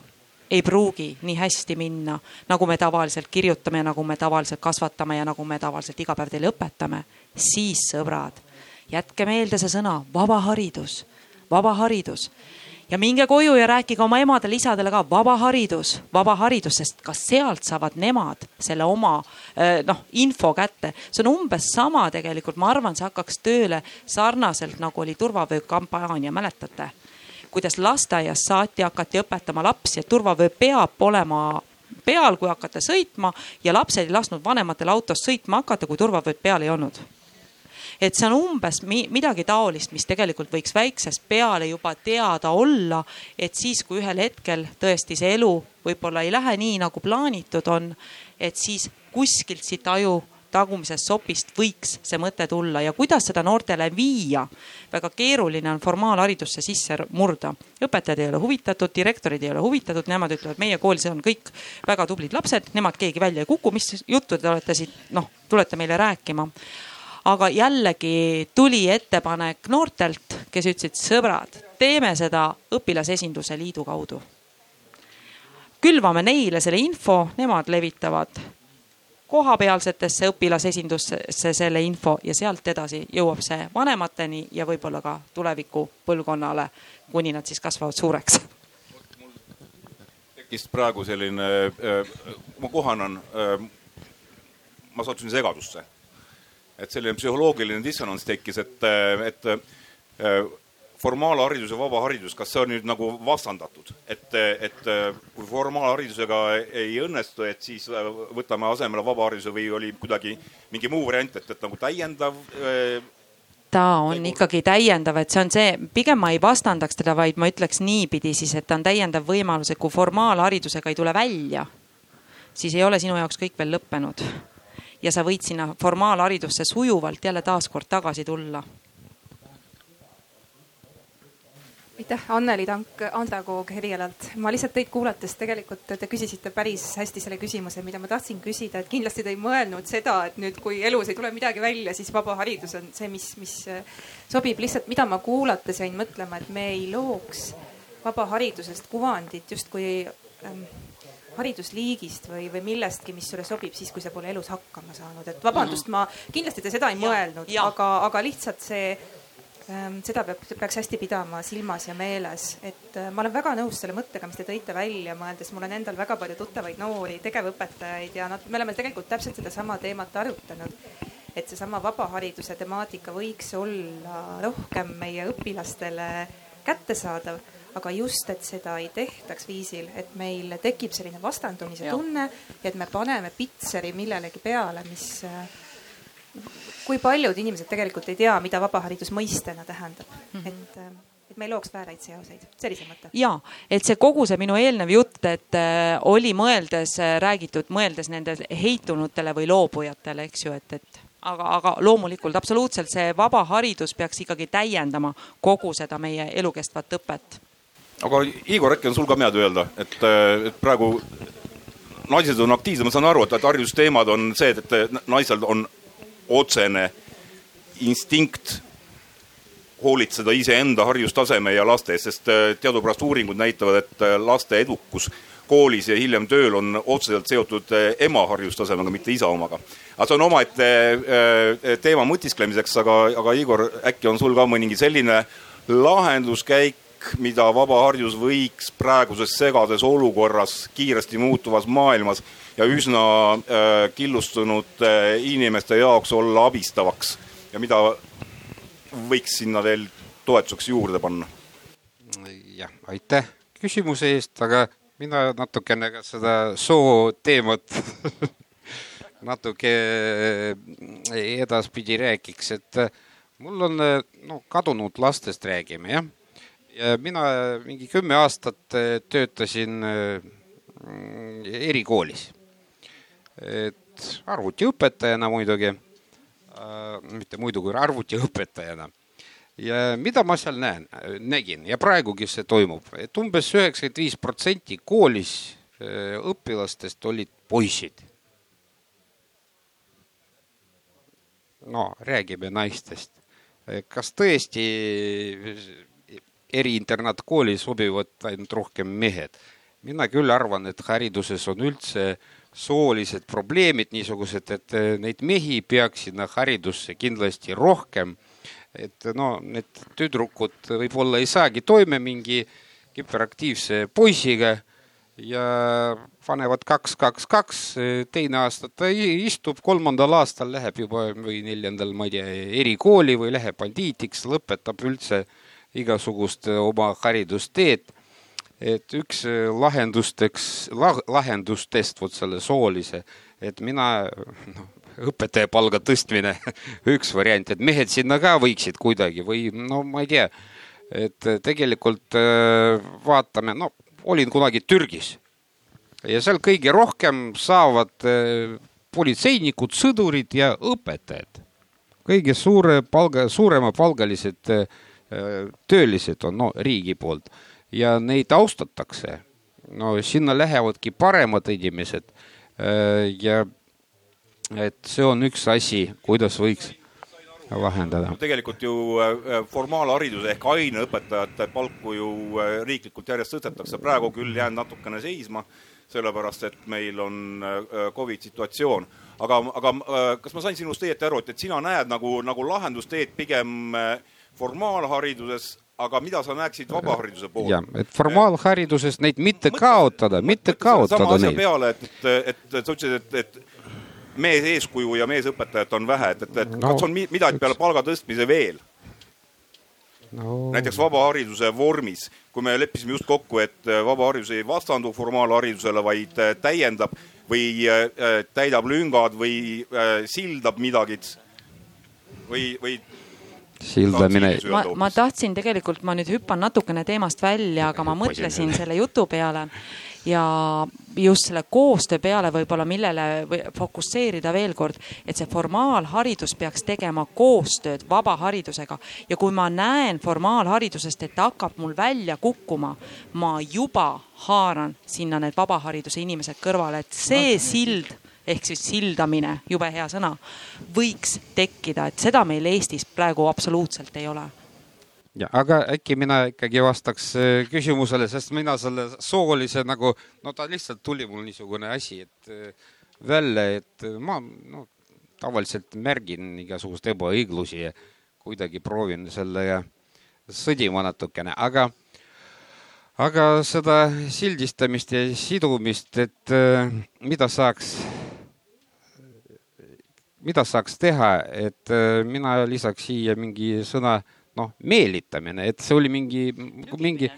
[SPEAKER 3] ei pruugi nii hästi minna, nagu me tavaliselt kirjutame nagu me tavaliselt kasvatame ja nagu me tavaliselt iga päev teile õpetame, siis sõbrad, jätke meelde see sõna vaba haridus, vaba haridus ja minge koju ja rääkige oma emadele-isadele ka vaba haridus, vaba haridus, sest ka sealt saavad nemad selle oma noh, info kätte. see on umbes sama tegelikult, ma arvan, see hakkaks tööle sarnaselt nagu oli turvavöökampaania, mäletate? Kuidas lasteaiast saati hakati õpetama lapsi, et turvavöö peab olema peal, kui hakata sõitma ja lapsed ei lasknud vanematel autost sõitma hakata, kui turvavööd peal ei olnud. Et see on umbes midagi taolist, mis tegelikult võiks väiksest peale juba teada olla, et siis, kui ühel hetkel tõesti see elu võib-olla ei lähe nii, nagu plaanitud on, et siis kuskilt siit aju tagumisest sopist võiks see mõte tulla ja kuidas seda noortele viia. väga keeruline on formaalharidusse sisse murda. õpetajad ei ole huvitatud, direktorid ei ole huvitatud, nemad ütlevad, meie koolis on kõik väga tublid lapsed, nemad keegi välja ei kuku, mis juttu te olete siit noh, tulete meile rääkima aga jällegi tuli ettepanek noortelt, kes ütlesid, sõbrad, teeme seda õpilasesinduse liidu kaudu. külvame neile selle info, nemad levitavad kohapealsetesse õpilasesindusse selle info ja sealt edasi jõuab see vanemateni ja võib-olla ka tuleviku põlvkonnale, kuni nad siis kasvavad suureks.
[SPEAKER 2] tekkis praegu selline, äh, ma kohanen, äh, ma sattusin segadusse. et selline psühholoogiline dissonants tekkis, et, äh, et formaalharidus ja vaba haridus, kas see on nüüd nagu vastandatud, et, et kui formaalharidusega ei õnnestu, et siis võtame asemele vaba hariduse või oli kuidagi mingi muu variant, et, et nagu täiendav äh,
[SPEAKER 3] ta on ikkagi täiendav, et see on see, pigem ma ei vastandaks teda, vaid ma ütleks niipidi siis, et ta on täiendav võimalus, et kui formaalharidusega ei tule välja, siis ei ole sinu jaoks kõik veel lõppenud. ja sa võid sinna formaalharidusse sujuvalt jälle taaskord tagasi tulla
[SPEAKER 9] aitäh, Anneli Tank, andragoog erialalt. ma lihtsalt teid kuulates tegelikult te küsisite päris hästi selle küsimuse, mida ma tahtsin küsida, et kindlasti te ei mõelnud seda, et nüüd, kui elus ei tule midagi välja, siis vaba haridus on see, mis, mis äh, sobib. lihtsalt, mida ma kuulates jäin mõtlema, et me ei looks vaba haridusest kuvandit justkui ähm, haridusliigist või, või millestki, mis sulle sobib siis, kui sa pole elus hakkama saanud, et vabandust, ma kindlasti te seda ei mõelnud, aga, aga lihtsalt see seda peab, peaks hästi pidama silmas ja meeles, et äh, ma olen väga nõus selle mõttega, mis te tõite välja, mõeldes, mul on endal väga palju tuttavaid noori tegevõpetajaid ja nad, me oleme tegelikult täpselt sedasama teemat arutanud. et seesama vabahariduse temaatika võiks olla rohkem meie õpilastele kättesaadav, aga just, et seda ei tehtaks viisil, et meil tekib selline vastandumise tunne ja et me paneme pitseri millelegi peale, mis äh, kui paljud inimesed tegelikult ei tea, mida vabaharidus mõistena tähendab mm, -hmm. et äh, et me ei looks vääraid seoseid, see oli see mõte.
[SPEAKER 3] ja, et see kogu see minu eelnev jutt, et äh, oli mõeldes äh, räägitud, mõeldes nendele heitunutele või loobujatele, eks ju, et, et aga, aga loomulikult absoluutselt see vaba haridus peaks ikkagi täiendama kogu seda meie elukestvat õpet.
[SPEAKER 2] aga Igor, äkki on sul ka midagi öelda, et, et praegu naised on aktiivsed, ma saan aru, et, et haridusteemad on see, et, et naisel on otsene instinkt hoolitseda iseenda haridustaseme ja laste eest, sest äh, teadupärast uuringud näitavad, et äh, laste edukus koolis ja hiljem tööl on otseselt seotud äh, ema haridustasemega, mitte isa omaga. aga see on omaette teema mõtisklemiseks, aga, aga Igor, äkki on sul ka mõningi selline lahenduskäik, mida vaba haridus võiks praeguses segades olukorras, kiiresti muutuvas maailmas ja üsna äh, killustunud äh, inimeste jaoks olla abistavaks ja mida võiks sinna veel toetuseks juurde panna?
[SPEAKER 4] jah, aitäh küsimuse eest, aga mina natukene ka seda soo teemat natuke edaspidi räägiks, et mul on, no kadunud lastest räägime jah. ja mina mingi kümme aastat töötasin erikoolis. Et arvutiõpetajana muidugi Äh, mitte muidu kui arvutiõpetajana. ja mida ma seal näen, nägin ja praegugi see toimub, et umbes üheksakümmend viis protsenti koolis äh, õpilastest olid poisid. no räägime naistest. kas tõesti eriinternaatkooli sobivad ainult rohkem mehed? mina küll arvan, et hariduses on üldse äh, soolised probleemid niisugused, et eh, neid mehi peaks sinna haridusse kindlasti rohkem. et no need tüdrukud võib-olla ei saagi toime mingi hüperaktiivse poisiga ja panevad kaks, kaks, kaks, teine aasta ta istub, kolmandal aastal läheb juba või neljandal, ma ei tea, erikooli või läheb bandiitiks, lõpetab üldse igasugust oma haridusteed et üks äh, lahendusteks lah,, lahendustest vot selle soolise, et mina noh, õpetaja palga tõstmine üks variant, et mehed sinna ka võiksid kuidagi või no ma ei tea, et tegelikult äh, vaatame, no olin kunagi Türgis. Ja seal kõige rohkem saavad äh, politseinikud, sõdurid ja õpetajad. kõige suure palga, suuremapalgalised töölised on no riigi poolt ja neid austatakse. no sinna lähevadki paremad inimesed. Äh, ja et see on üks asi, kuidas võiks lahendada.
[SPEAKER 2] tegelikult ju äh, formaalhariduse ehk aineõpetajate palku ju äh, riiklikult järjest tõstetakse, praegu küll jään natukene seisma, sellepärast et meil on Covid situatsioon. aga, aga kas ma sain sinust õieti aru, et, et sina näed nagu, nagu lahendusteed pigem formaalhariduses aga mida sa näeksid vabahariduse poole?
[SPEAKER 4] jah, et formaalhariduses neid mitte mõtle, kaotada, mitte kaotada
[SPEAKER 2] sama
[SPEAKER 4] neid.
[SPEAKER 2] peale, et, et, et, et sa ütlesid, et, et mees eeskuju ja meesõpetajat on vähe, et, et, et no, kas on midagi peale palga tõstmise veel? No. näiteks vabahariduse vormis, kui me leppisime just kokku, et vabaharidus ei vastandu formaalharidusele, vaid täiendab või äh, täidab lüngad või äh, sildab midagi või, või
[SPEAKER 4] sildamine.
[SPEAKER 3] ma, ma tahtsin tegelikult, ma nüüd hüppan natukene teemast välja, aga ma mõtlesin selle jutu peale ja just selle koostöö peale võib-olla, millele fokusseerida veel kord, et see formaalharidus peaks tegema koostööd vabaharidusega ja kui ma näen formaalharidusest, et ta hakkab mul välja kukkuma, ma juba haaran sinna need vabahariduse inimesed kõrvale, et see sild ehk siis sildamine, jube hea sõna, võiks tekkida, et seda meil Eestis praegu absoluutselt ei ole.
[SPEAKER 4] Ja aga äkki mina ikkagi vastaks äh, küsimusele, sest mina selle soolise nagu, no ta lihtsalt tuli mul niisugune asi, et äh, välja, et ma no tavaliselt märgin igasuguseid ebaõiglusi ja kuidagi proovin sellega sõdima natukene, aga, aga seda sildistamist ja sidumist, et äh, mida saaks mida saaks teha, et äh, mina lisaks siia mingi sõna noh, meelitamine, et see oli mingi, mingi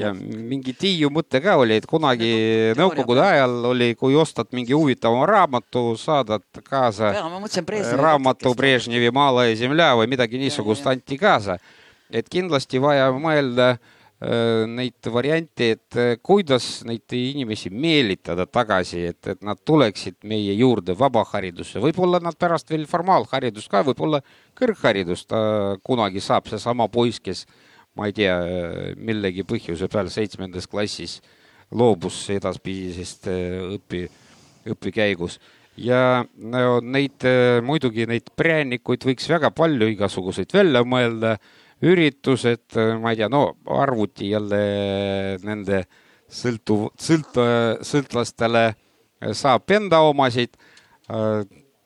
[SPEAKER 4] ja mingi Tiiu mõte ka oli, et kunagi nõukogude ajal oli, kui ostad mingi huvitava raamatu, saadad kaasa
[SPEAKER 5] Brežnevi
[SPEAKER 4] raamatu. Brežnevi Mala ja Zemlja või midagi niisugust anti kaasa. et kindlasti vaja mõelda äh, neid variante, et äh, kuidas neid inimesi meelitada tagasi, et, et nad tuleksid meie juurde vabaharidusse, võib-olla nad pärast veel formaalharidust ka, võib-olla kõrgharidust äh, kunagi saab seesama poiss, kes ma ei tea, millegi põhjuse peal seitsmendas klassis loobus edaspidisest äh, õpi, õpikäigus. ja no neid äh, muidugi neid präänikuid võiks väga palju igasuguseid välja mõelda, üritused, äh, ma ei tea, no arvuti jälle nende sõltu, sõlt-, sõltlastele saab enda omasid.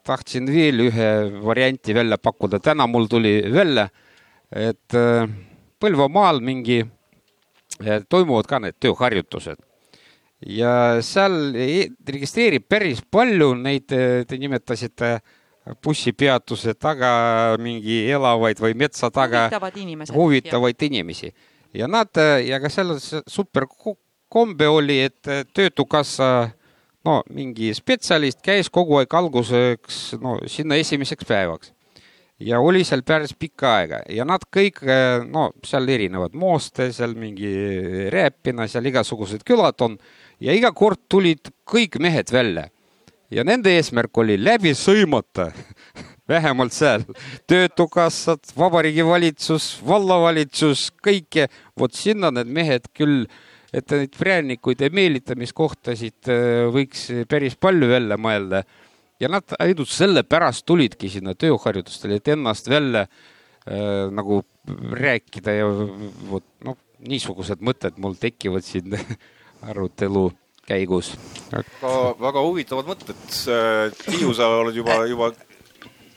[SPEAKER 4] tahtsin veel ühe varianti välja pakkuda, täna mul tuli välja, et äh, Põlvamaal mingi, toimuvad ka need tööharjutused ja seal registreerib päris palju neid, te nimetasite bussipeatuse taga mingi elavaid või metsa taga
[SPEAKER 3] Huvitavad inimesed,
[SPEAKER 4] huvitavaid inimesi. Ja nad ja ka seal super ko- kombe oli, et Töötukassa no mingi spetsialist käis kogu aeg alguseks no sinna esimeseks päevaks. Ja oli seal päris pikka aega. Ja nad kõik, no seal erinevad mooste, seal mingi Räpina, seal igasugused külad on. Ja iga kord tulid kõik mehed välja. Ja nende eesmärk oli läbi sõimata. Vähemalt seal. Töötukassad, Vabariigi Valitsus, vallavalitsus, kõike, vot sinna need mehed küll, et neid präänikuid ja meelitamiskohtasid äh, võiks päris palju välja mõelda. Ja nad ainult sellepärast tulidki sinna tööharjutustele, et ennast välja äh, nagu rääkida ja vot noh, niisugused mõtted mul tekivad siin arutelu käigus.
[SPEAKER 2] väga, väga huvitavad mõtted. Tiiu, sa oled juba, juba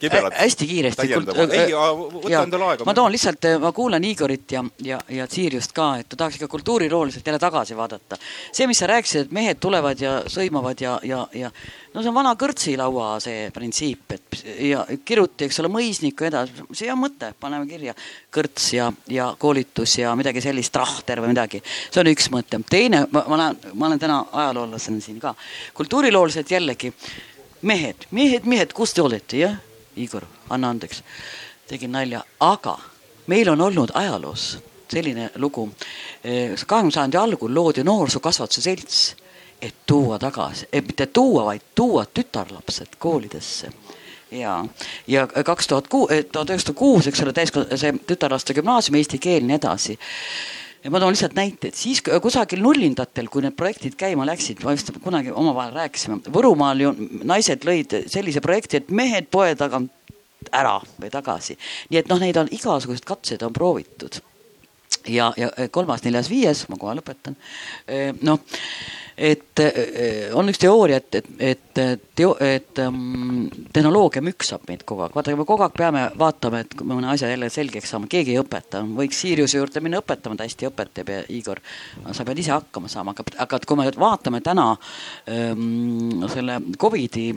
[SPEAKER 2] kibelad
[SPEAKER 5] hästi kiiresti.
[SPEAKER 2] ei, võta endale aega.
[SPEAKER 5] ma toon lihtsalt, ma kuulan Igorit ja, ja, ja Siiriust ka, et tahaks ikka kultuurilooliselt jälle tagasi vaadata. see, mis sa rääkisid, et mehed tulevad ja sõimavad ja, ja, ja no see on vana kõrtsilaua see printsiip, et ja kiruti, eks ole, mõisniku edasi, see on mõte, paneme kirja. kõrts ja, ja koolitus ja midagi sellist, trahter või midagi. see on üks mõte. teine, ma, ma näen, ma olen täna ajaloolasena siin ka. kultuurilooliselt jällegi, mehed, mehed, mehed, kus te olete, jah? Igor, anna andeks, tegin nalja, aga meil on olnud ajaloos selline lugu. kahekümnenda sajandi algul loodi Noorsookasvatuse Selts, et tuua tagasi, et mitte tuua, vaid tuua tütarlapsed koolidesse. Ja, ja kaks tuhat kuus, tuhat üheksasada kuus, eks ole, täiskasvanu, see tütarlaste gümnaasium, eestikeelne edasi ja ma toon lihtsalt näiteid, siis kusagil nullindatel, kui need projektid käima läksid, ma vist kunagi omavahel rääkisime, Võrumaal ju naised lõid sellise projekti, et mehed-poed, aga ära või tagasi. nii et noh, neid on igasuguseid katseid on proovitud. ja, ja kolmas, neljas, viies, ma kohe lõpetan. noh et on üks teooria, et, et, et teo-, et um, tehnoloogia müksab meid kogu aeg, vaata, me kogu aeg peame vaatama, et kui me mõne asja jälle selgeks saame, keegi ei õpeta, võiks Siriuse juurde minna õpetama, ta hästi õpetab ja Igor, sa pead ise hakkama saama, aga, aga et kui me vaatame täna um, selle Covidi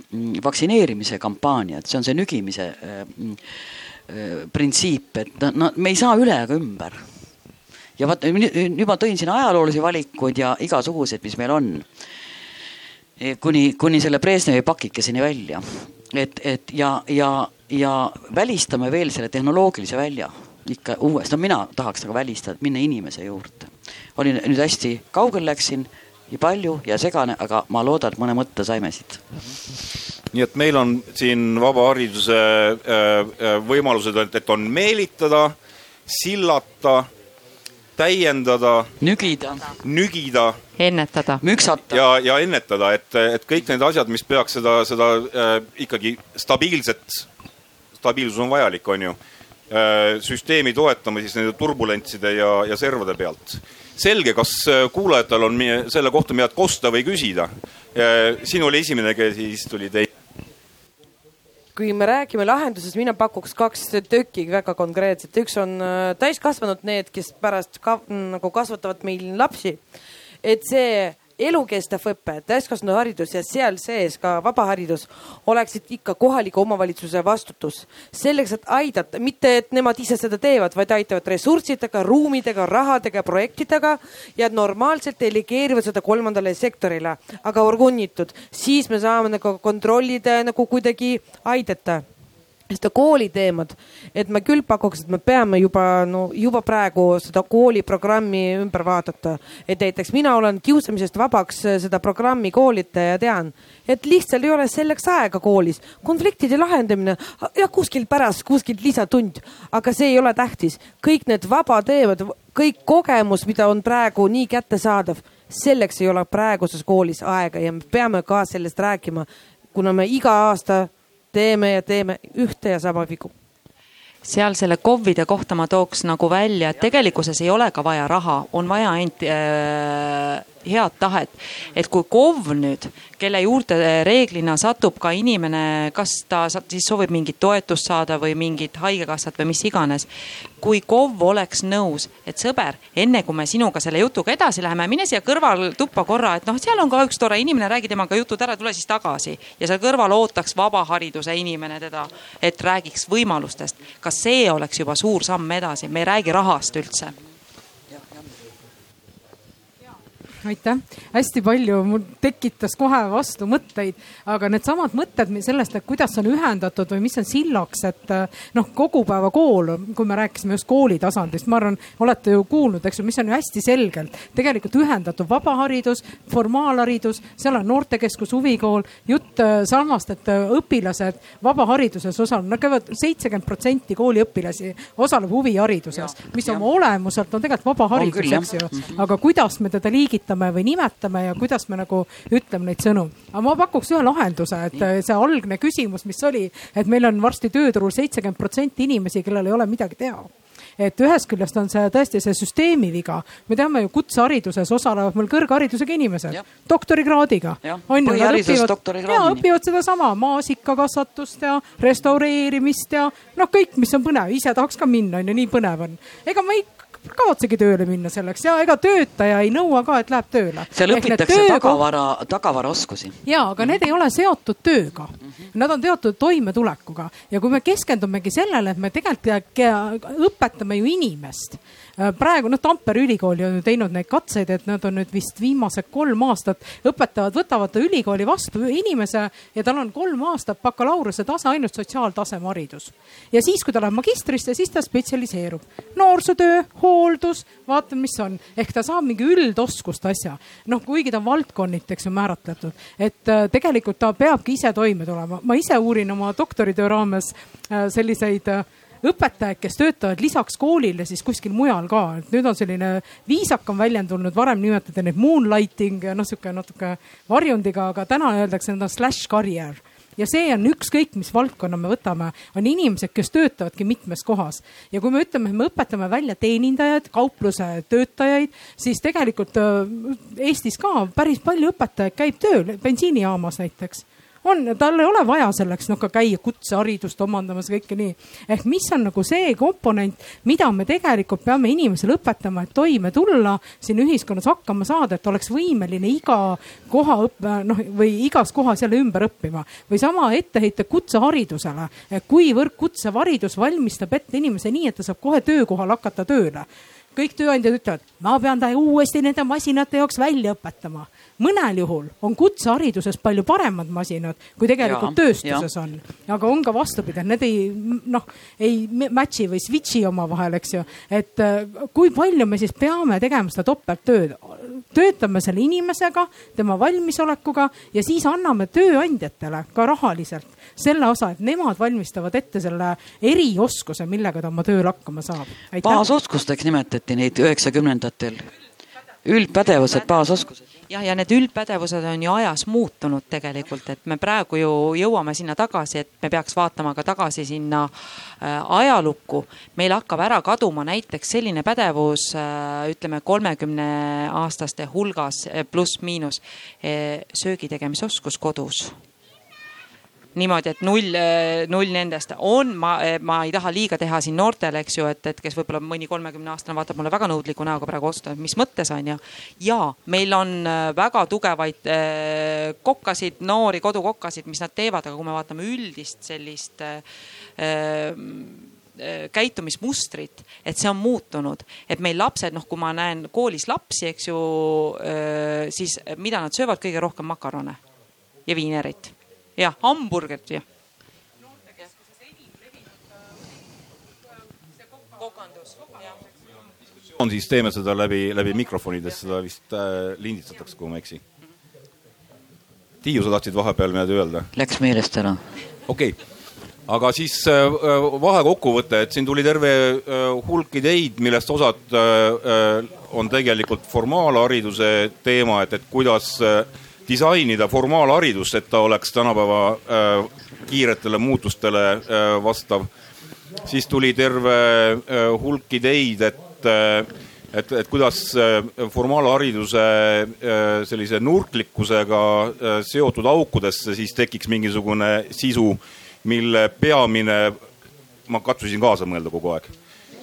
[SPEAKER 5] vaktsineerimise kampaaniat, see on see nügimise um, printsiip, et no, no me ei saa üle ega ümber ja vaat nüüd ma tõin siin ajaloolisi valikuid ja igasuguseid, mis meil on. kuni, kuni selle Brežnevi pakikeseni välja, et, et ja, ja, ja välistame veel selle tehnoloogilise välja ikka uuesti, no mina tahaks nagu välistada, minna inimese juurde. olin nüüd hästi kaugel läksin ja palju ja segane, aga ma loodan, et mõne mõtte saime siit
[SPEAKER 2] nii et meil on siin vaba hariduse äh, võimalused, et on meelitada, sillata täiendada,
[SPEAKER 5] nügida,
[SPEAKER 2] nügida,
[SPEAKER 3] ennetada,
[SPEAKER 5] müksata
[SPEAKER 2] ja, ja ennetada, et, et kõik need asjad, mis peaks seda, seda äh, ikkagi stabiilset, stabiilsus on vajalik, on ju äh,, süsteemi toetama siis nende turbulentside ja, ja servade pealt. selge, kas kuulajatel on meie, selle kohta midagi kosta või küsida äh,? siin oli esimene, siis tuli teine
[SPEAKER 6] kui me räägime lahendusest, mina pakuks kaks tükki väga konkreetset, üks on täiskasvanud need, kes pärast ka, nagu kasvatavad meil lapsi. et see elukestev õpe, täiskasvanute haridus ja seal sees ka vabaharidus oleksid ikka kohaliku omavalitsuse vastutus. Selleks, et aidata, mitte et nemad ise seda teevad, vaid aitavad ressurssidega, ruumidega, rahadega, projektidega ja normaalselt delegeerivad seda kolmandale sektorile, aga orgunnitud, siis me saame nagu kontrollida ja nagu kuidagi aidata seda kooliteemat, et ma küll pakuks, et me peame juba no juba praegu seda kooliprogrammi ümber vaadata. et näiteks mina olen kiusamisest vabaks seda programmi koolitaja ja tean, et lihtsalt ei ole selleks aega koolis. konfliktide lahendamine ja kuskil pärast, kuskilt lisatund, aga see ei ole tähtis. kõik need vabateemad, kõik kogemus, mida on praegu nii kättesaadav, selleks ei ole praeguses koolis aega ja me peame ka sellest rääkima, kuna me iga aasta teeme ja teeme ühte ja sama vigu
[SPEAKER 3] seal selle KOV-ide kohta ma tooks nagu välja, et tegelikkuses ei ole ka vaja raha, on vaja ainult äh, head tahet. et kui KOV nüüd, kelle juurde reeglina satub ka inimene, kas ta siis soovib mingit toetust saada või mingit haigekassat või mis iganes. Kui KOV oleks nõus, et sõber, enne kui me sinuga selle jutuga edasi läheme, mine siia kõrvaltuppa korra, et noh, seal on ka üks tore inimene, räägi temaga jutud ära, tule siis tagasi. ja seal kõrval ootaks vabahariduse inimene teda, et räägiks võimalustest. kas see oleks juba suur samm edasi, me ei räägi rahast üldse
[SPEAKER 7] aitäh, hästi palju mul tekitas kohe vastu mõtteid, aga needsamad mõtted sellest, et kuidas on ühendatud või mis on sillaks, et noh, kogupäevakool, kui me rääkisime just kooli tasandist, ma arvan, olete ju kuulnud, eks ju, mis on ju hästi selgelt tegelikult ühendatud vabaharidus, formaalharidus, seal on noortekeskus, huvikool, jutt äh, samast, et äh, õpilased vabahariduses osalevad, nad käivad seitsekümmend protsenti kooliõpilasi osaleb huvihariduses, mis oma olemuselt on tegelikult vabaharidus, eks ju, aga kuidas me teda liigitame nimetame või nimetame ja kuidas me nagu ütleme neid sõnu. aga ma pakuks ühe lahenduse, et see algne küsimus, mis oli, et meil on varsti tööturul seitsekümmend protsenti inimesi, kellel ei ole midagi teha et ühest küljest on see tõesti see süsteemi viga. me teame ju kutsehariduses osalevad meil kõrgharidusega inimesed, doktorikraadiga.
[SPEAKER 5] on ju, nad õpivad,
[SPEAKER 7] ja õpivad sedasama maasikakasvatust ja restaureerimist ja noh, kõik, mis on põnev, ise tahaks ka minna, on ju, nii põnev on. ega ma ei kavatsegi tööle minna selleks ja ega töötaja ei nõua ka, et läheb tööle.
[SPEAKER 5] seal õpitakse tööga... tagavara, tagavaraoskusi.
[SPEAKER 7] ja, aga need ei ole seotud tööga. Nad on teatud toimetulekuga ja kui me keskendumegi sellele, et me tegelikult õpetame ju inimest praegu noh, Tampere ülikool on ju teinud neid katseid, et nad on nüüd vist viimased kolm aastat õpetavad, võtavad ülikooli vastu inimese ja tal on kolm aastat bakalaureuse tase ainult sotsiaaltaseme haridus. ja siis, kui ta läheb magistrisse, siis ta spetsialiseerub. noorsootöö, hooldus, vaatame, mis on, ehk ta saab mingi üldoskust asja. noh, kuigi ta on valdkonniti, eks ju, määratletud, et äh, tegelikult ta peabki ise toime tulema. ma ise uurin oma doktoritöö raames äh, selliseid õpetajaid, kes töötavad lisaks koolile siis kuskil mujal ka, et nüüd on selline viisakam väljend tulnud, varem nimetati neid moonlighting ja noh, sihuke natuke varjundiga, aga täna öeldakse, need on slash karjäär. Ja see on ükskõik, mis valdkonna me võtame, on inimesed, kes töötavadki mitmes kohas. ja kui me ütleme, et me õpetame välja teenindajaid, kaupluse töötajaid, siis tegelikult äh, Eestis ka päris palju õpetajaid käib tööl bensiinijaamas näiteks on, tal ei ole vaja selleks noh ka käia kutseharidust omandamas, kõike nii. ehk mis on nagu see komponent, mida me tegelikult peame inimesele õpetama, et toime tulla, siin ühiskonnas hakkama saada, et oleks võimeline iga koha õppe, noh või igas kohas jälle ümber õppima. või sama etteheite kutseharidusele, kuivõrd kutseharidus valmistab ette inimese nii, et ta saab kohe töökohal hakata tööle kõik tööandjad ütlevad, ma pean ta uuesti nende masinate jaoks välja õpetama mõnel juhul on kutsehariduses palju paremad masinad, kui tegelikult ja, tööstuses ja. on. aga on ka vastupidi, need ei noh, ei match'i või switch'i omavahel, eks ju. et äh, kui palju me siis peame tegema seda topelttööd. töötame selle inimesega, tema valmisolekuga ja siis anname tööandjatele ka rahaliselt selle osa, et nemad valmistavad ette selle erioskuse, millega ta oma tööl hakkama saab.
[SPEAKER 5] baasoskusteks nimetati neid üheksakümnendatel üldpädevused, baasoskused.
[SPEAKER 3] Jah, ja need üldpädevused on ju ajas muutunud tegelikult, et me praegu ju jõuame sinna tagasi, et me peaks vaatama ka tagasi sinna äh, ajalukku. meil hakkab ära kaduma näiteks selline pädevus äh,, ütleme kolmekümne aastaste hulgas äh, pluss-miinus söögi tegemise oskus kodus niimoodi, et null, null nendest on, ma, ma ei taha liiga teha siin noortele, eks ju, et, et kes võib-olla mõni kolmekümne aastane vaatab mulle väga nõudliku näoga praegu otsa, et mis mõttes on ju. ja meil on äh, väga tugevaid äh, kokkasid, noori kodukokkasid, mis nad teevad, aga kui me vaatame üldist sellist äh, äh, käitumismustrit, et see on muutunud, et meil lapsed, noh, kui ma näen koolis lapsi, eks ju, siis mida nad söövad? Kõige rohkem makarone ja viinerit jah, hamburgerit jah.
[SPEAKER 2] on siis teeme seda läbi, läbi mikrofonidest, seda vist äh, linditatakse, kui ma ei eksi. Tiiu, sa tahtsid vahepeal midagi öelda?
[SPEAKER 5] Läks meelest ära.
[SPEAKER 2] okei okay., aga siis äh, vahekokkuvõte, et siin tuli terve äh, hulk ideid, millest osad äh, on tegelikult formaalhariduse teema, et, et kuidas äh, disainida formaalharidust, et ta oleks tänapäeva äh, kiiretele muutustele äh, vastav. siis tuli terve äh, hulk ideid, et äh, et, et kuidas äh, formaalhariduse äh, sellise nurklikkusega äh, seotud aukudesse siis tekiks mingisugune sisu, mille peamine, ma katsusin kaasa mõelda kogu aeg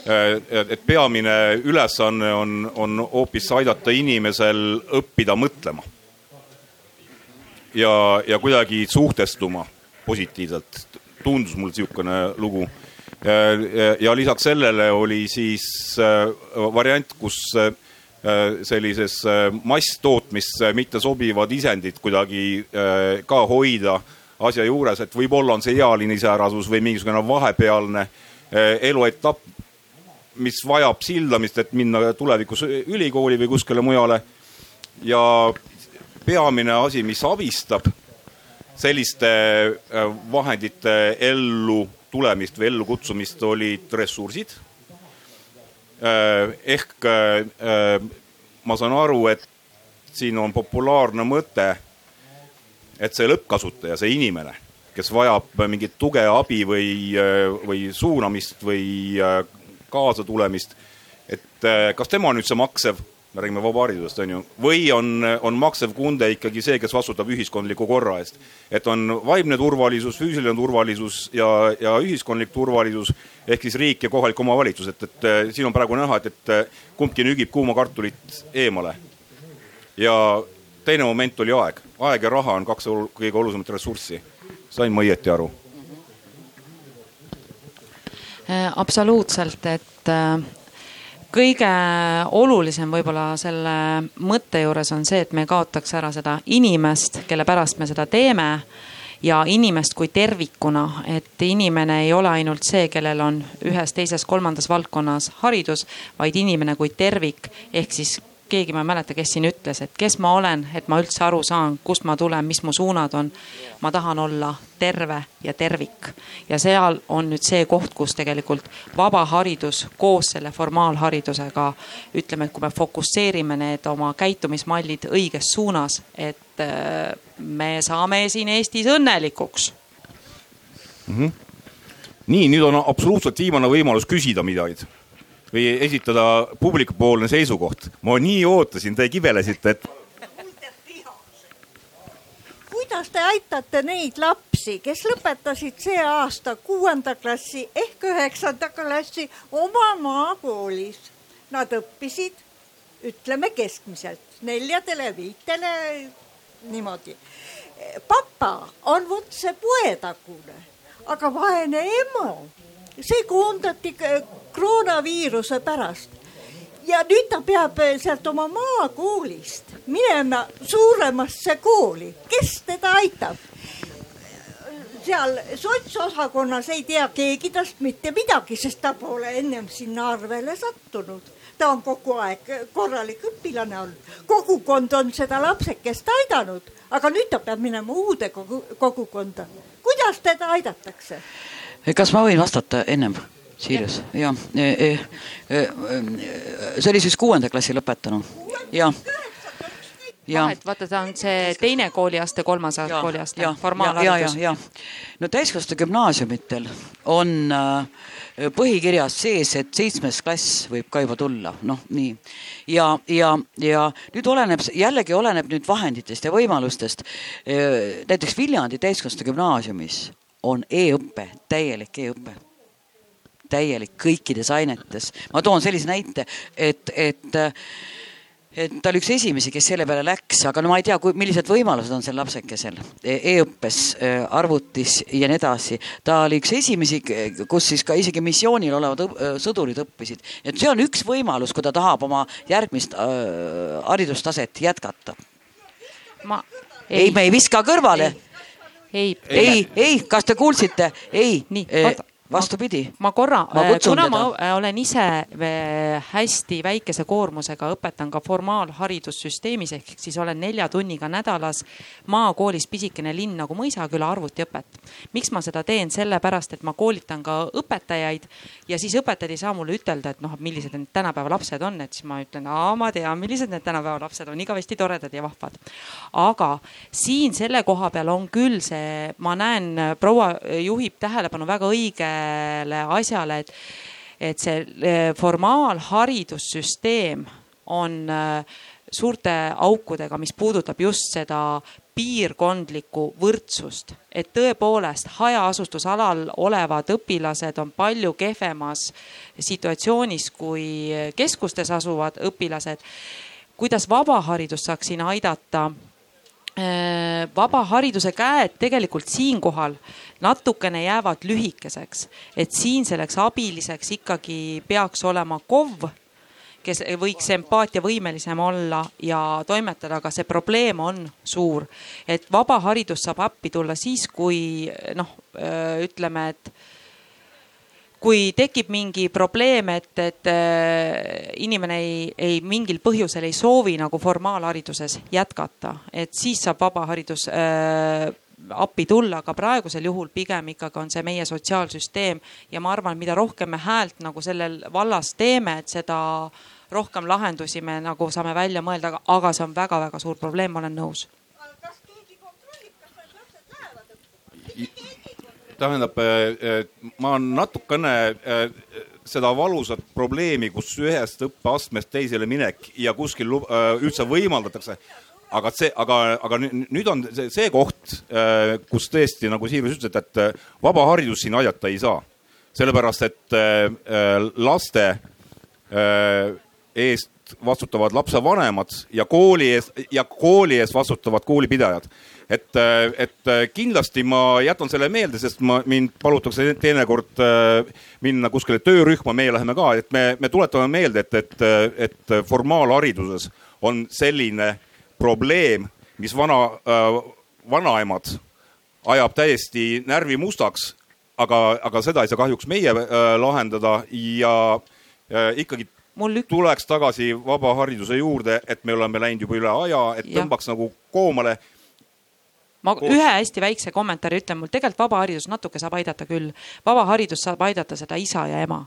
[SPEAKER 2] et peamine ülesanne on, on hoopis aidata inimesel õppida mõtlema ja, ja kuidagi suhtestuma positiivselt. tundus mul niisugune lugu. ja lisaks sellele oli siis äh, variant, kus äh, sellises äh, masstootmisse mitte sobivad isendid kuidagi ka hoida asja juures, et võib-olla on see ealine iseärasus või mingisugune vahepealne eluetapp, mis vajab sildamist, et minna tulevikus ülikooli või kuskile mujale. ja peamine asi, mis abistab selliste äh, vahendite ellu tulemist või ellukutsumist, olid ressursid. Äh, ehk äh, ma saan aru, et siin on populaarne mõte, et see lõppkasutaja, see inimene, kes vajab mingit tuge, abi või, või suunamist või kaasatulemist, et kas tema on nüüd see maksev me räägime vabaharidusest, on ju, või on, on maksev kunde ikkagi see, kes vastutab ühiskondliku korra eest. et on vaimne turvalisus, füüsiline turvalisus ja, ja ühiskondlik turvalisus ehk siis riik ja kohalik omavalitsus, et, et siin on praegu näha, et, et kumbki nügib kuuma kartulit eemale. ja teine moment oli aeg, aeg ja raha on kaks kõige olulisemat ressurssi. sain ma õieti aru?
[SPEAKER 3] Äh, absoluutselt, et äh, kõige olulisem võib-olla selle mõtte juures on see, et me kaotaks ära seda inimest, kelle pärast me seda teeme ja inimest kui tervikuna, et inimene ei ole ainult see, kellel on ühes, teises, kolmandas valdkonnas haridus, vaid inimene kui tervik ehk siis keegi, ma ei mäleta, kes siin ütles, et kes ma olen, et ma üldse aru saan, kust ma tulen, mis mu suunad on. ma tahan olla terve ja tervik ja seal on nüüd see koht, kus tegelikult vaba haridus koos selle formaalharidusega ütleme, et kui me fokusseerime need oma käitumismallid õiges suunas, et äh, me saame siin Eestis õnnelikuks
[SPEAKER 2] mm. -hmm. nii, nüüd on absoluutselt viimane võimalus küsida midagi või esitada publikupoolne seisukoht. ma nii ootasin, te kibelesite, et.
[SPEAKER 10] kuidas te aitate neid lapsi, kes lõpetasid see aasta kuuenda klassi ehk üheksanda klassi oma maakoolis? Nad õppisid, ütleme keskmiselt neljadele, viitele niimoodi. papa on vot see poetagune, aga vaene ema see koondati koroonaviiruse pärast. ja nüüd ta peab sealt oma maakoolist minema suuremasse kooli, kes teda aitab? seal sotsosakonnas ei tea keegi tast mitte midagi, sest ta pole ennem sinna arvele sattunud. ta on kogu aeg korralik õpilane olnud, kogukond on seda lapsekest aidanud, aga nüüd ta peab minema uude kogu, kogukonda. kuidas teda aidatakse?
[SPEAKER 5] Kas ma võin vastata ennem? Sirius, jah e,. E, e, see oli siis kuuenda klassi lõpetanu, jah. Ja-
[SPEAKER 3] vahet, vaata, ta on see teine kooliaste, kolmas kooliaste,
[SPEAKER 5] ja, ja,
[SPEAKER 3] formaalharidus.
[SPEAKER 5] ja, no täiskasvanute gümnaasiumitel on äh, põhikirjas sees, et seitsmes klass võib ka juba tulla, noh nii. ja, ja, ja nüüd oleneb, jällegi oleneb nüüd vahenditest ja võimalustest. näiteks Viljandi täiskasvanute gümnaasiumis on e-õpe, täielik e-õpe täielik kõikides ainetes. ma toon sellise näite, et, et et ta oli üks esimesi, kes selle peale läks, aga no ma ei tea, kui, millised võimalused on sel lapsekesel e e-õppes, arvutis ja nii edasi. ta oli üks esimesi, kus siis ka isegi missioonil olevad õp sõdurid õppisid. et see on üks võimalus, kui ta tahab oma järgmist äh, haridustaset jätkata.
[SPEAKER 3] ma
[SPEAKER 5] ei, ei, me ei viska kõrvale.
[SPEAKER 3] ei,
[SPEAKER 5] ei, ei, kas te kuulsite? ei
[SPEAKER 3] Nii,,
[SPEAKER 5] Eh, vastupidi.
[SPEAKER 3] ma korra
[SPEAKER 5] kutsun
[SPEAKER 3] kuna
[SPEAKER 5] teda.
[SPEAKER 3] ma äh, olen ise äh, hästi väikese koormusega, õpetan ka formaalharidussüsteemis ehk siis olen nelja tunniga nädalas maakoolis pisikene linn nagu Mõisaküla arvutiõpet. miks ma seda teen, sellepärast et ma koolitan ka õpetajaid ja siis õpetajad ei saa mulle ütelda, et noh, millised need tänapäeva lapsed on, et siis ma ütlen, aa, ma tean, millised need tänapäeva lapsed on, igavesti toredad ja vahvad. aga siin selle koha peal on küll see, ma näen, proua juhib tähelepanu väga õigele asjale, et et see eh, formaalharidussüsteem on eh, suurte aukudega, mis puudutab just seda piirkondlikku võrdsust, et tõepoolest hajaasustusalal olevad õpilased on palju kehvemas situatsioonis kui keskustes asuvad õpilased. kuidas vabaharidus saaks siin aidata? Äh, vaba hariduse käed tegelikult siinkohal natukene jäävad lühikeseks, et siin selleks abiliseks ikkagi peaks olema KOV, kes võiks empaatiavõimelisem olla ja toimetada, aga see probleem on suur. et vaba haridus saab appi tulla siis, kui noh, ütleme, et kui tekib mingi probleem, et, et äh, inimene ei, ei mingil põhjusel ei soovi nagu formaalhariduses jätkata, et siis saab vabaharidus äh, appi tulla, aga praegusel juhul pigem ikkagi on see meie sotsiaalsüsteem ja ma arvan, mida rohkem me häält nagu sellel vallas teeme, et seda rohkem lahendusi me nagu saame välja mõelda, aga see on väga-väga suur probleem, ma olen nõus.
[SPEAKER 2] tähendab, ma natukene äh, seda valusat probleemi, kus ühest õppeastmest teisele minek ja kuskil üldse võimaldatakse, aga see, aga, aga nü- nüüd on see, see koht, kus tõesti nagu Siirus ütles, et, et vaba haridus siin aidata ei saa. sellepärast, et laste äh, eest vastutavad lapsevanemad ja kooli ees ja kooli ees vastutavad koolipidajad. et, et kindlasti ma jätan selle meelde, sest ma, mind palutakse teinekord äh, minna kuskile töörühma, meie läheme ka, et me, me tuletame meelde, et, et, et formaalhariduses on selline probleem, mis vana äh,, vanaemad ajab täiesti närvi mustaks, aga, aga seda ei saa kahjuks meie äh, lahendada ja äh, ikkagi
[SPEAKER 3] mul ük-
[SPEAKER 2] tuleks tagasi vaba hariduse juurde, et me oleme läinud juba üle aja, et
[SPEAKER 3] Jah.
[SPEAKER 2] tõmbaks nagu koomale.
[SPEAKER 3] ma
[SPEAKER 2] Koos-
[SPEAKER 3] ühe hästi väikse kommentaari ütlen, mul tegelikult vaba haridus natuke saab aidata küll. vaba haridus saab aidata seda isa ja ema.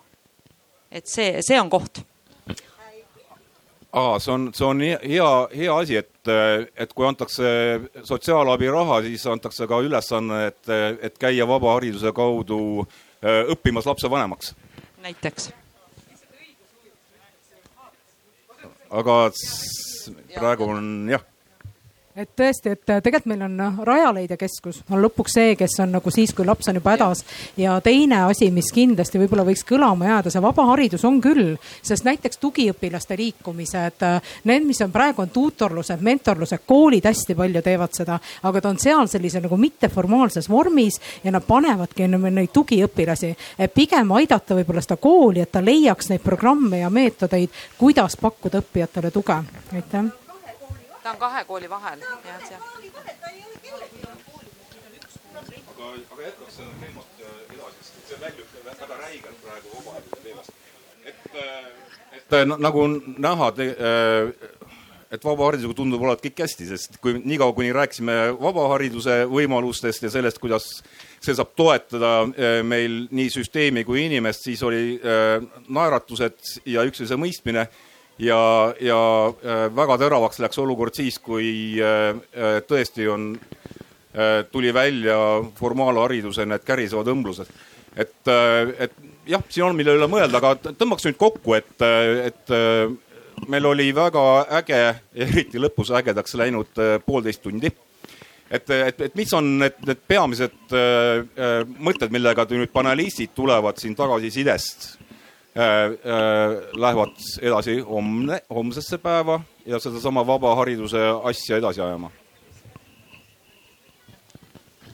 [SPEAKER 3] et see, see on koht.
[SPEAKER 2] aa, see on, see on hea, hea asi, et, et kui antakse sotsiaalabiraha, siis antakse ka ülesanne, et, et käia vabahariduse kaudu õppimas lapsevanemaks.
[SPEAKER 3] näiteks.
[SPEAKER 2] Aga praegu on jah
[SPEAKER 7] et tõesti, et tegelikult meil on noh, Rajaleidja keskus on lõpuks see, kes on nagu siis, kui laps on juba hädas. ja teine asi, mis kindlasti võib-olla võiks kõlama jääda, see vaba haridus on küll, sest näiteks tugiõpilaste liikumised, need, mis on praegu on tuutorlused, mentorlused, koolid hästi palju teevad seda, aga ta on seal sellise nagu mitteformaalses vormis ja nad panevadki neid tugiõpilasi, et pigem aidata võib-olla seda kooli, et ta leiaks neid programme ja meetodeid, kuidas pakkuda õppijatele tuge. aitäh
[SPEAKER 3] ta on kahe kooli vahel, jah, see.
[SPEAKER 2] aga, aga jätkaks seda teemat edasi, sest see väljub väga räigelt praegu vabahariduse teemast. et, et na- nagu näha, et vabaharidusega tundub olevat kõik hästi, sest kui niikaua, kuni rääkisime vabahariduse võimalustest ja sellest, kuidas see saab toetada meil nii süsteemi kui inimest, siis oli naeratused ja üksteise mõistmine ja, ja äh, väga teravaks läks olukord siis, kui äh, äh, tõesti on, tuli välja formaalhariduse need kärisevad õmblused. et, et jah, siin on, mille üle mõelda, aga tõmbaks nüüd kokku, et, et meil oli väga äge, eriti lõpus ägedaks läinud poolteist tundi et, et, et mis on need, need peamised mõtted, millega nüüd panelistid tulevad siin tagasisidest lähevad edasi homne, homsesse päeva ja sedasama vaba hariduse asja edasi ajama.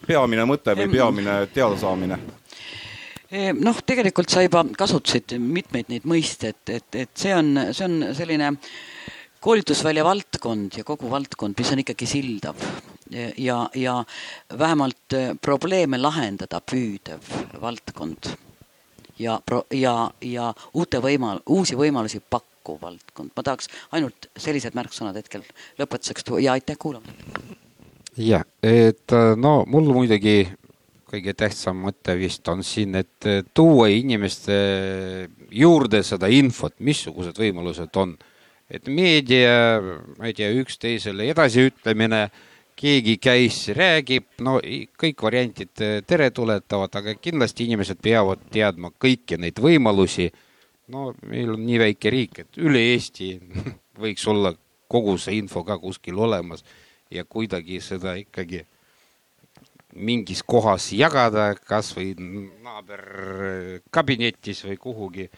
[SPEAKER 2] peamine mõte või peamine teadasaamine?
[SPEAKER 5] noh, tegelikult sa juba kasutasid mitmeid neid mõisteid, et, et, et see on, see on selline koolitusvälja valdkond ja kogu valdkond, mis on ikkagi sildav ja, ja vähemalt probleeme lahendada püüdev valdkond ja, ja, ja uute võimal-, uusi võimalusi pakkuv valdkond. ma tahaks ainult sellised märksõnad hetkel lõpetuseks tuua ja aitäh kuulamast.
[SPEAKER 4] jah, et äh, no mul muidugi kõige tähtsam mõte vist on siin, et äh, tuua inimeste juurde seda infot, missugused võimalused on. et meedia, ma ei tea, üksteisele edasiütlemine keegi käis, räägib, no kõik variantid eh, teretuletavad, aga kindlasti inimesed peavad teadma kõiki neid võimalusi. no meil on nii väike riik, et üle Eesti võiks olla kogu see info ka kuskil olemas ja kuidagi seda ikkagi mingis kohas jagada, kas või naaberkabinetis või kuhugi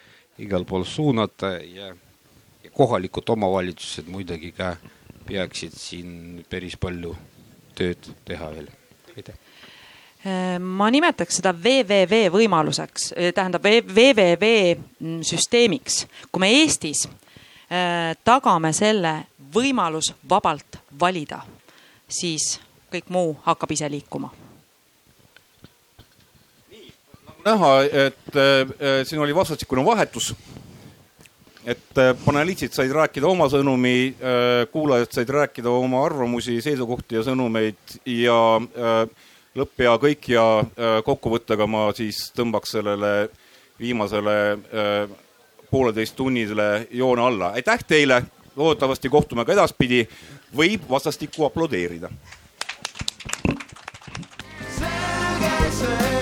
[SPEAKER 4] igal pool suunata ja, ja kohalikud omavalitsused muidugi ka peaksid siin päris palju tööd teha veel, aitäh
[SPEAKER 3] ma nimetaks seda www võimaluseks, tähendab www süsteemiks. kui me Eestis äh, tagame selle võimalus vabalt valida, siis kõik muu hakkab ise liikuma.
[SPEAKER 2] näha, et äh, siin oli vastastikune vahetus et äh, panelistid said rääkida oma sõnumi, äh, kuulajad said rääkida oma arvamusi, seisukohti ja sõnumeid ja äh, lõpp ja kõik ja kokkuvõttega ma siis tõmbaks sellele viimasele pooleteisttunnisele joone alla. aitäh teile, loodetavasti kohtume ka edaspidi, võib vastastikku aplodeerida. selge see.